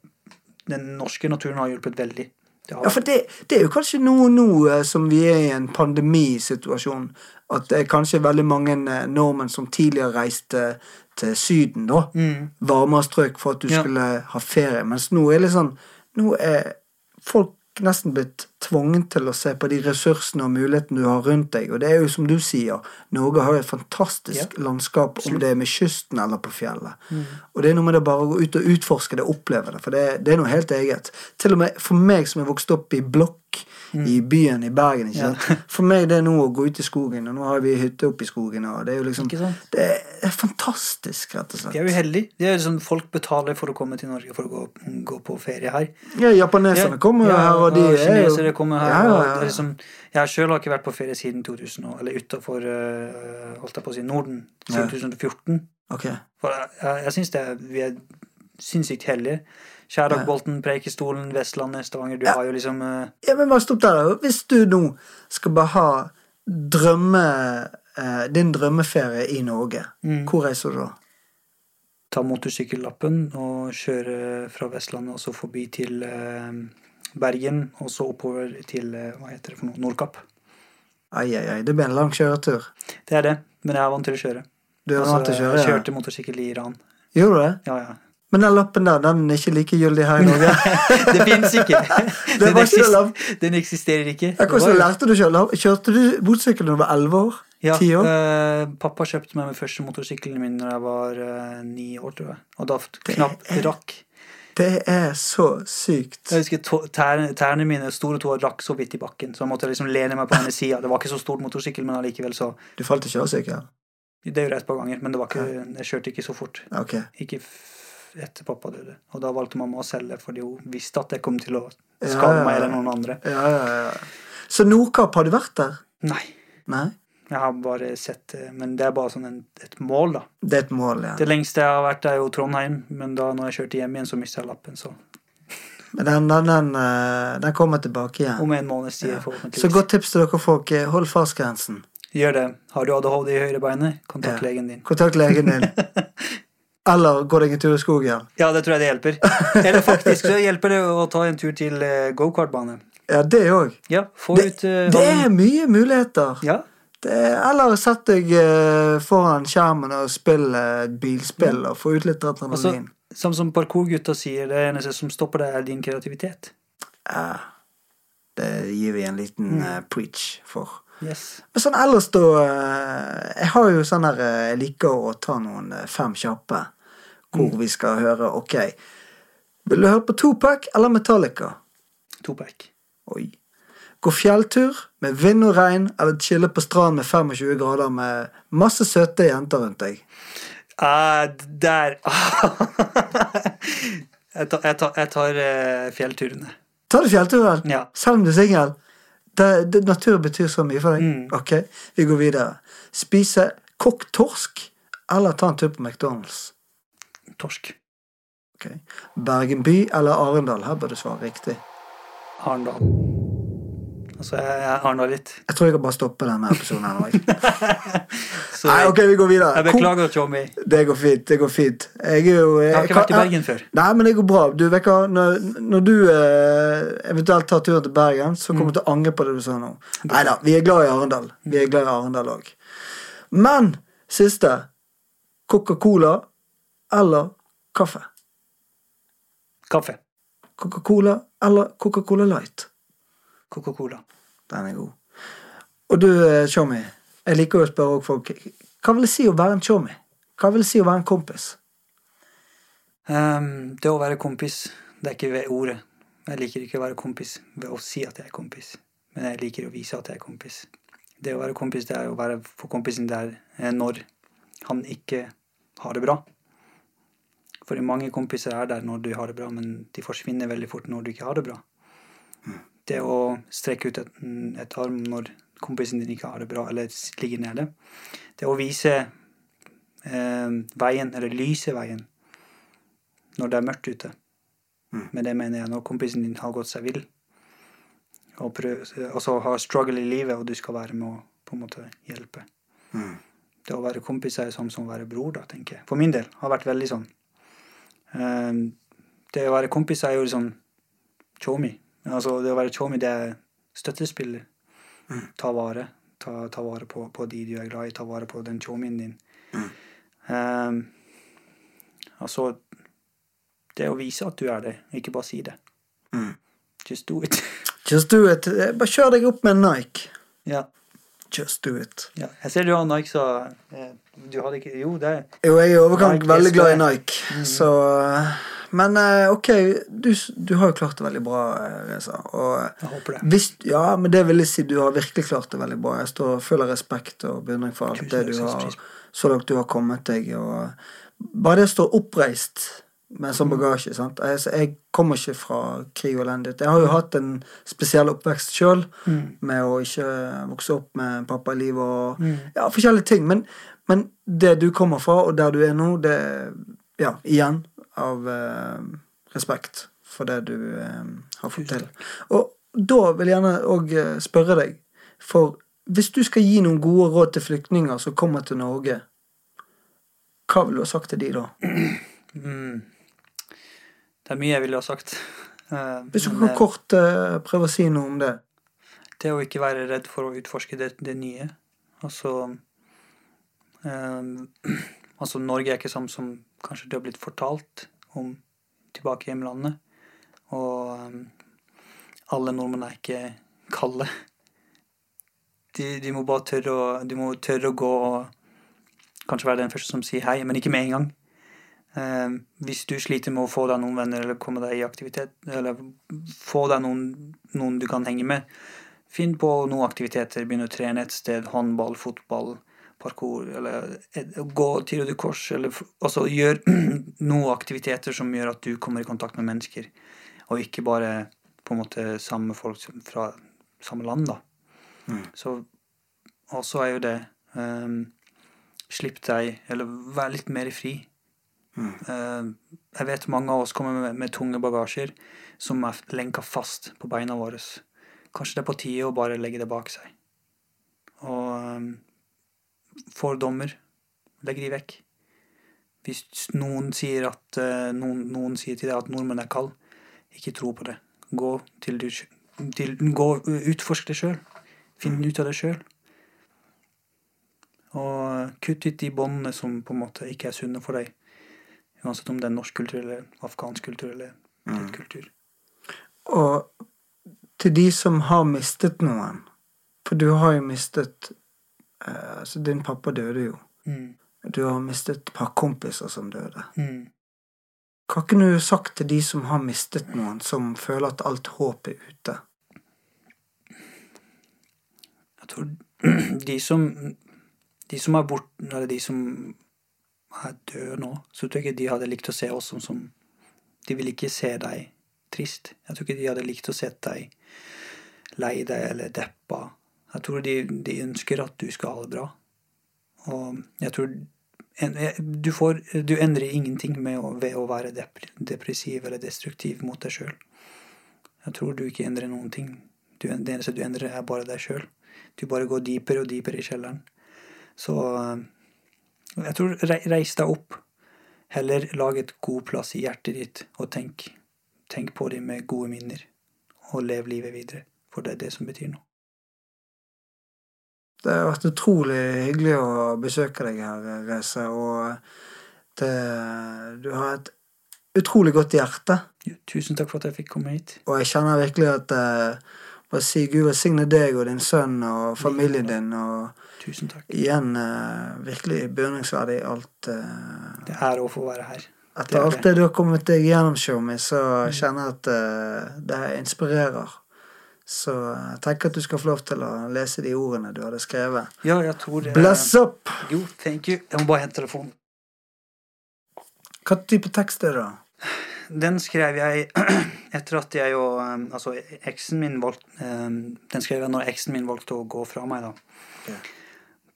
Den norske naturen har hjulpet veldig. Det har, Ja, for det, det er jo kanskje noe nå eh, som vi er i en pandemisituasjon, at det er kanskje veldig mange eh, nordmenn som tidligere reiste til Syden, da. Mm. Varmere strøk for at du Ja. skulle ha ferie. Mens nå er det sånn Nå er folk nesten blitt tvunget til å se på de ressursene og mulighetene du har rundt deg. Og det er jo som du sier, Norge har jo et fantastisk landskap, om det er med kysten eller på fjellet. Mm. Og det er noe med det bare å gå ut og utforske det, oppleve det, for det, det er noe helt eget. Til og med for meg som er vokst opp i blokk i byen i Bergen, ikke sant. Ja. For meg det er nå å gå ut i skogen, og nå har vi hytte oppe i skogen, og det er jo liksom Det er fantastisk, rett og slett. Vi er jo heldige. Det er liksom, folk betaler for å komme til Norge for å gå, gå på ferie her. Ja, japaneserne kommer jo ja, her, og de er jo kinesere kommer her. Ja, ja, ja, liksom, jeg sjøl har ikke vært på ferie siden 2000, eller utafor å si, Norden siden Ja. 2014. Okay. For jeg, jeg, jeg syns vi er sinnssykt heldige. Skjæragbolten, Preikestolen, Vestlandet, Stavanger. Du har jo liksom uh... Ja, men bare stopp der, da. Hvis du nå skal bare ha drømme... uh, din drømmeferie i Norge, Mm. hvor reiser du da? ta motorsykkellappen og kjøre fra Vestlandet og så forbi til eh, Bergen, og så oppover til eh, hva heter det for noe, Nordkapp. Ai, ai, ai, det blir en lang kjøretur. Det er det, men jeg er vant til å kjøre. Du er vant til å kjøre, jeg ja. kjørte motorsykkel i Iran. Gjorde du det? Ja, ja. Men den lappen der, den er ikke like gyldig her i Norge. Det fins ikke! Det Den, eksister, den eksisterer ikke. Ja, Hvordan lærte du selv? Kjørte du motorsykkel da du var elleve år? Ja, år? Øh, pappa kjøpte meg min første motorsykkelen min når jeg var øh, ni år, tror jeg. Og da knapt rakk. Det er så sykt. Jeg husker tærne, tærne mine, store tåer, rakk så vidt i bakken, så jeg måtte liksom lene meg på denne sida. Det var ikke så stort motorsykkel, men allikevel så Du falt ikke av sykkel? Det gjorde jeg et par ganger, men det var ikke, jeg kjørte ikke så fort. Ok. Ikke etter pappa døde. Og da valgte mamma å selge, fordi hun visste at jeg kom til å Ja, ja, ja, meg eller noen andre. Ja, ja, ja. Så Nordkapp, har du vært der? Nei. Nei? Jeg har bare sett det, men det er bare sånn en, et mål, da. Det er et mål, ja. Det lengste jeg har vært, er jo Trondheim, men da når jeg kjørte hjem igjen, så mista jeg lappen. Så Men den, den, den, eh, den kommer tilbake igjen. om en måneds tid, Så forhåpentligvis. godt tips til dere folk. eh, Hold fartsgrensen. Gjør det. Har du ADHD i høyrebeinet, kontakt Ja. legen din. Kontakt legen din. Eller gå deg en tur i skogen. Ja, det tror jeg det hjelper. Eller faktisk så hjelper det å ta en tur til eh, gokartbane. Ja, det òg. Ja, Det, ut eh, det er mye muligheter. Ja, eller sett deg eh, foran skjermen og spill eh, et bilspill og få ut litt altså, adrenalin. Altså, som parkourgutta sier, det eneste som stopper deg, er din kreativitet. Ja, det gir vi en liten Mm. uh, preach for. Yes. Men sånn ellers, da eh, Jeg har jo sånn her eh, Jeg liker å ta noen eh, fem kjappe hvor Mm. vi skal høre OK. Vil du høre på Topac eller Metallica? Topac. Oi. Gå fjelltur med vind og regn, eller chille på stranden med 25 grader med masse søte jenter rundt deg. Uh, der Jeg tar, jeg tar, jeg tar eh, fjellturene. Tar du fjellturen, Ja. selv om du er singel. Natur betyr så mye for deg. Mm. Ok, vi går videre. Spise kokt torsk, eller ta en tur på McDonald's. Torsk. Okay. Bergen by eller Arendal? Her bør du svare riktig. Arendal. Altså, jeg, jeg Arendal litt. Jeg tror jeg kan bare stoppe denne episoden her nå. jeg. Nei, ok, vi går videre. jeg beklager, Tjommi. Det går fint. det går fint. Jeg jo Jeg har ikke vært i Bergen før. Nei, men det går bra. Du, Vekka, når, når du eh, eventuelt tar turen til Bergen, så Mm. kommer du til å angre på det du sa nå. Nei da, vi er glad i Arendal. Vi er glad i Arendal òg. Men siste Coca-Cola eller kaffe? Kaffe. Coca-Cola eller Coca-Cola Light? Coca-Cola. Den er god. Og du, eh, Tjommi, jeg liker å spørre også folk Hva vil det si å være en Tjommi? Hva vil det si å være en kompis? Um, det å være kompis, det er ikke ved ordet. Jeg liker ikke å være kompis ved å si at jeg er kompis, men jeg liker å vise at jeg er kompis. Det å være kompis, det er å være for kompisen der eh, når han ikke har det bra. For mange kompiser er der når du har det bra, men de forsvinner veldig fort når du ikke har det bra. Det å strekke ut et, et arm når kompisen din ikke har det bra, eller ligger nede. Det å vise eh, veien, eller lyse veien, når det er mørkt ute. Med det mener jeg når kompisen din har gått seg vill, og prøv, så har struggle i livet, og du skal være med å på en måte hjelpe. Det å være kompis er sånn som å være bror, da, tenker jeg. For min del har vært veldig sånn. Eh, det å være kompis er jo liksom chomi. Altså, det å være chomi, det er støttespiller. Ta vare. Ta, ta vare på, på de du er glad i. Ta vare på den chomien din. Eh, altså Det å vise at du er det, ikke bare si det. Just do it. Just do it. Eh, Bare kjør deg opp med en Nike. ja. Just do it. ja. Jeg ser du har Nike, så eh, Du hadde ikke Jo, det er Jo, jeg er i overkant veldig glad i Nike, Nike, så eh, Men eh, ok, du, du har jo klart det veldig bra, eh, Reza. Og Jeg håper det. hvis, ja, men det vil jeg si, du har virkelig klart det veldig bra. Jeg står full av respekt og beundring for alt det du har så langt du har kommet deg. Og bare det å stå oppreist med sånn bagasje sant? Altså, jeg kommer ikke fra krig og elendighet. Jeg har jo hatt en spesiell oppvekst sjøl, med å ikke vokse opp med pappa i livet og ja, forskjellige ting. Men, men det du kommer fra, og der du er nå, det Ja, igjen av eh, respekt for det du eh, har fått til. Og da vil jeg gjerne òg spørre deg, for hvis du skal gi noen gode råd til flyktninger som kommer til Norge, hva vil du ha sagt til de da? Mm. Det er mye jeg ville ha sagt. Eh, Hvis du kan eh, kort eh, prøve å si noe om det. Det å ikke være redd for å utforske det, det nye. Altså eh, Altså, Norge er ikke sånn som kanskje du har blitt fortalt om tilbake i hjemlandet. Og eh, alle nordmenn er ikke kalde. De, de må bare tørre å, de må tørre å gå og kanskje være den første som sier hei, men ikke med en gang. Eh, hvis du sliter med å få deg noen venner eller komme deg i aktivitet, eller få deg noen, noen du kan henge med, finn på noen aktiviteter. Begynn å trene et sted. Håndball, fotball, parkour, eller gå til Røde Kors. Eller, altså gjør noen aktiviteter som gjør at du kommer i kontakt med mennesker, og ikke bare på en måte samme folk fra samme land, da. Så også er jo det um, Slipp deg, eller vær litt mer fri. Eh, jeg vet mange av oss kommer med, med tunge bagasjer som er lenka fast på beina våre. Kanskje det er på tide å bare legge det bak seg. Og um, fordommer, legg de vekk. Hvis noen sier, at, eh, noen, noen sier til deg at nordmenn er kald, ikke tro på det. Gå til du til, gå, Utforsk det sjøl. Finn ut av det sjøl. Og kutt ut de båndene som på en måte ikke er sunne for deg. Uansett om det er norsk kultur eller afghansk kultur eller ditt kultur. Og til de som har mistet noen, for du har jo mistet eh, Altså, din pappa døde jo. Mm. Du har mistet et par kompiser som døde. Mm. Hva kunne du sagt til de som har mistet noen, som føler at alt håp er ute? Jeg tror de som De som er borte, eller de som er døde nå, så tror jeg ikke de hadde likt å se oss som, som De ville ikke se deg trist. Jeg tror ikke de hadde likt å se deg lei deg eller deppa. Jeg tror de, de ønsker at du skal ha det bra. Og jeg tror du, får, du endrer ingenting å, ved å være dep depressiv eller destruktiv mot deg sjøl. Jeg tror du ikke endrer noen ting. Du, det eneste du endrer, er bare deg sjøl. Du bare går dypere og dypere i kjelleren. Så eh, jeg tror reis deg opp. Heller lag et god plass i hjertet ditt, og tenk, tenk på dem med gode minner. Og lev livet videre. For det er det som betyr noe. Det har vært utrolig hyggelig å besøke deg her, Reise. og det, du har et utrolig godt hjerte. Jo, Tusen takk for at jeg fikk komme hit. Og jeg kjenner virkelig at eh, Bare si Gud velsigne deg og din sønn og familien din, og Tusen takk. igjen eh, virkelig beundringsverdig alt eh, Det er å få være her. Etter er alt det du har kommet deg gjennom, Showme, så kjenner jeg at eh, det inspirerer. Så jeg tenker at du skal få lov til å lese de ordene du hadde skrevet. Ja, jeg tror det Bless up! Jo, thank you. Jeg må bare hente telefonen. Hva type tekst er det? da? Den skrev jeg etter at jeg og um, Altså, eksen min valgte um, Den skrev jeg når eksen min valgte å gå fra meg, da.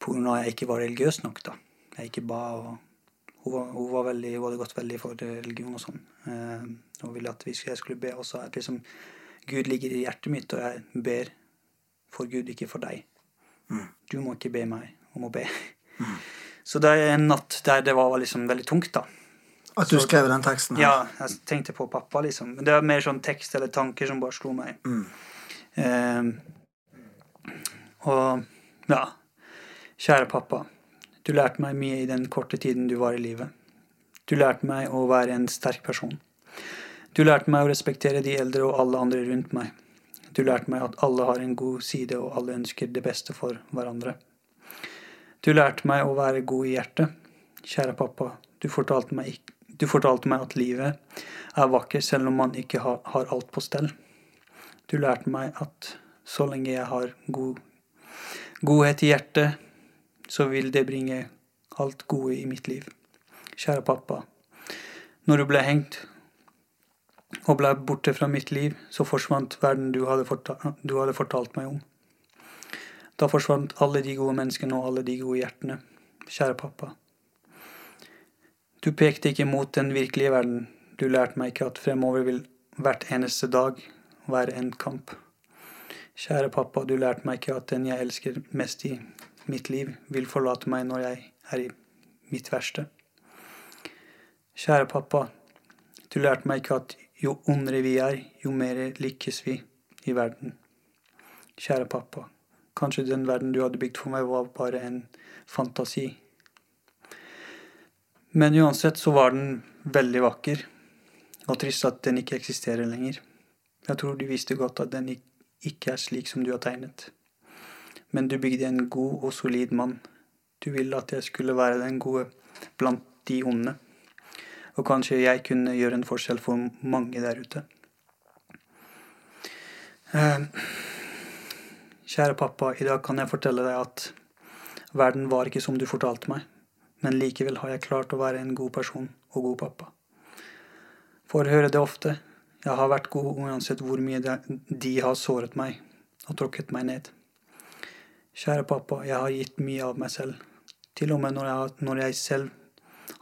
På grunn av at jeg ikke var religiøs nok, da. Jeg ikke ba, og hun, var, hun, var veldig, hun hadde gått veldig for religion og sånn. Hun ville at vi skulle, jeg skulle be. Og liksom Gud ligger i hjertet mitt, og jeg ber for Gud, ikke for deg. Du må ikke be meg om å be. Så det er en natt der det var liksom veldig tungt, da. At du skrev den teksten? her? Ja, jeg tenkte på pappa, liksom. Men det var mer sånn tekst eller tanker som bare slo meg. Eh, og ja. Kjære pappa. Du lærte meg mye i den korte tiden du var i livet. Du lærte meg å være en sterk person. Du lærte meg å respektere de eldre og alle andre rundt meg. Du lærte meg at alle har en god side, og alle ønsker det beste for hverandre. Du lærte meg å være god i hjertet. Kjære pappa, du fortalte meg, du fortalte meg at livet er vakkert selv om man ikke har, har alt på stell. Du lærte meg at så lenge jeg har god, godhet i hjertet, så vil det bringe alt gode i mitt liv. Kjære pappa, når du ble hengt og ble borte fra mitt liv, så forsvant verden du hadde, fortalt, du hadde fortalt meg om. Da forsvant alle de gode menneskene og alle de gode hjertene. Kjære pappa. Du pekte ikke mot den virkelige verden. Du lærte meg ikke at fremover vil hvert eneste dag være en kamp. Kjære pappa, du lærte meg ikke at den jeg elsker mest i mitt liv, vil forlate meg når jeg er i mitt verste. Kjære pappa, du lærte meg ikke at jo ondere vi er, jo mer lykkes vi i verden. Kjære pappa, kanskje den verden du hadde bygd for meg, var bare en fantasi. Men uansett så var den veldig vakker, og trist at den ikke eksisterer lenger. Jeg tror du visste godt at den ikke er slik som du har tegnet. Men du bygde en god og solid mann. Du ville at jeg skulle være den gode blant de onde. Og kanskje jeg kunne gjøre en forskjell for mange der ute. Eh, Kjære pappa, i dag kan jeg fortelle deg at verden var ikke som du fortalte meg, men likevel har jeg klart å være en god person og god pappa. Får høre det ofte. Jeg har vært god uansett hvor mye de- har såret meg og tråkket meg ned. Kjære pappa, jeg har gitt mye av meg selv, til og med når jeg, når jeg selv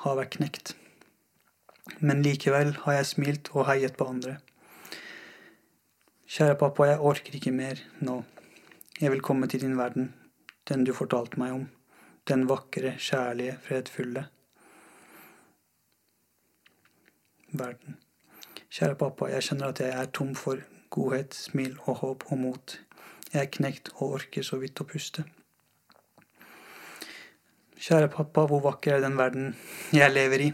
har vært knekt. Men likevel har jeg smilt og heiet på andre. Kjære pappa, jeg orker ikke mer nå. Jeg vil komme til din verden, den du fortalte meg om, den vakre, kjærlige, fredfulle verden. Kjære pappa, jeg kjenner at jeg er tom for godhet, smil og håp og mot. Jeg er knekt og orker så vidt å puste. Kjære pappa, hvor vakker er den verden jeg lever i?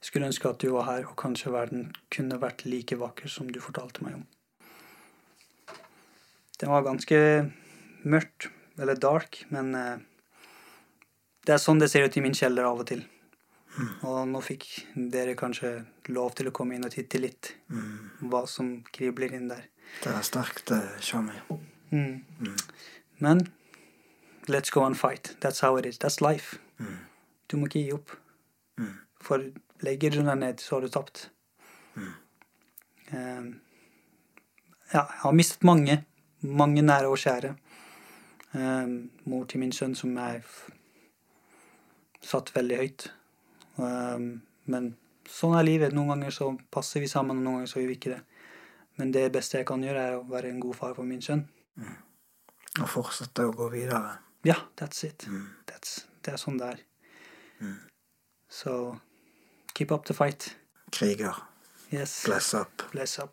Skulle ønske at du var her, og kanskje verden kunne vært like vakker som du fortalte meg om. Den var ganske mørkt, eller dark, men eh, det er sånn det ser ut i min kjeller av og til. Og nå fikk dere kanskje lov til å komme inn og titte litt hva som kribler inn der. Det er sterkt, Shami. Mm. Men let's go and fight. That's how it is. That's life. Du må ikke gi opp. For legger du deg ned, så har du tapt. Eh, ja, jeg har mistet mange. Mange nære og kjære. Eh, mor til min sønn som jeg satt veldig høyt. Eh, men sånn er livet. Noen ganger så passer vi sammen, og noen ganger så gjør vi ikke det. Men det beste jeg kan gjøre, er å være en god far for min sønn. Og fortsette å gå videre. Ja, that's it. That's, det er sånn det er. Så Keep up the fight. Kriger. Yes. Bless up. Bless up.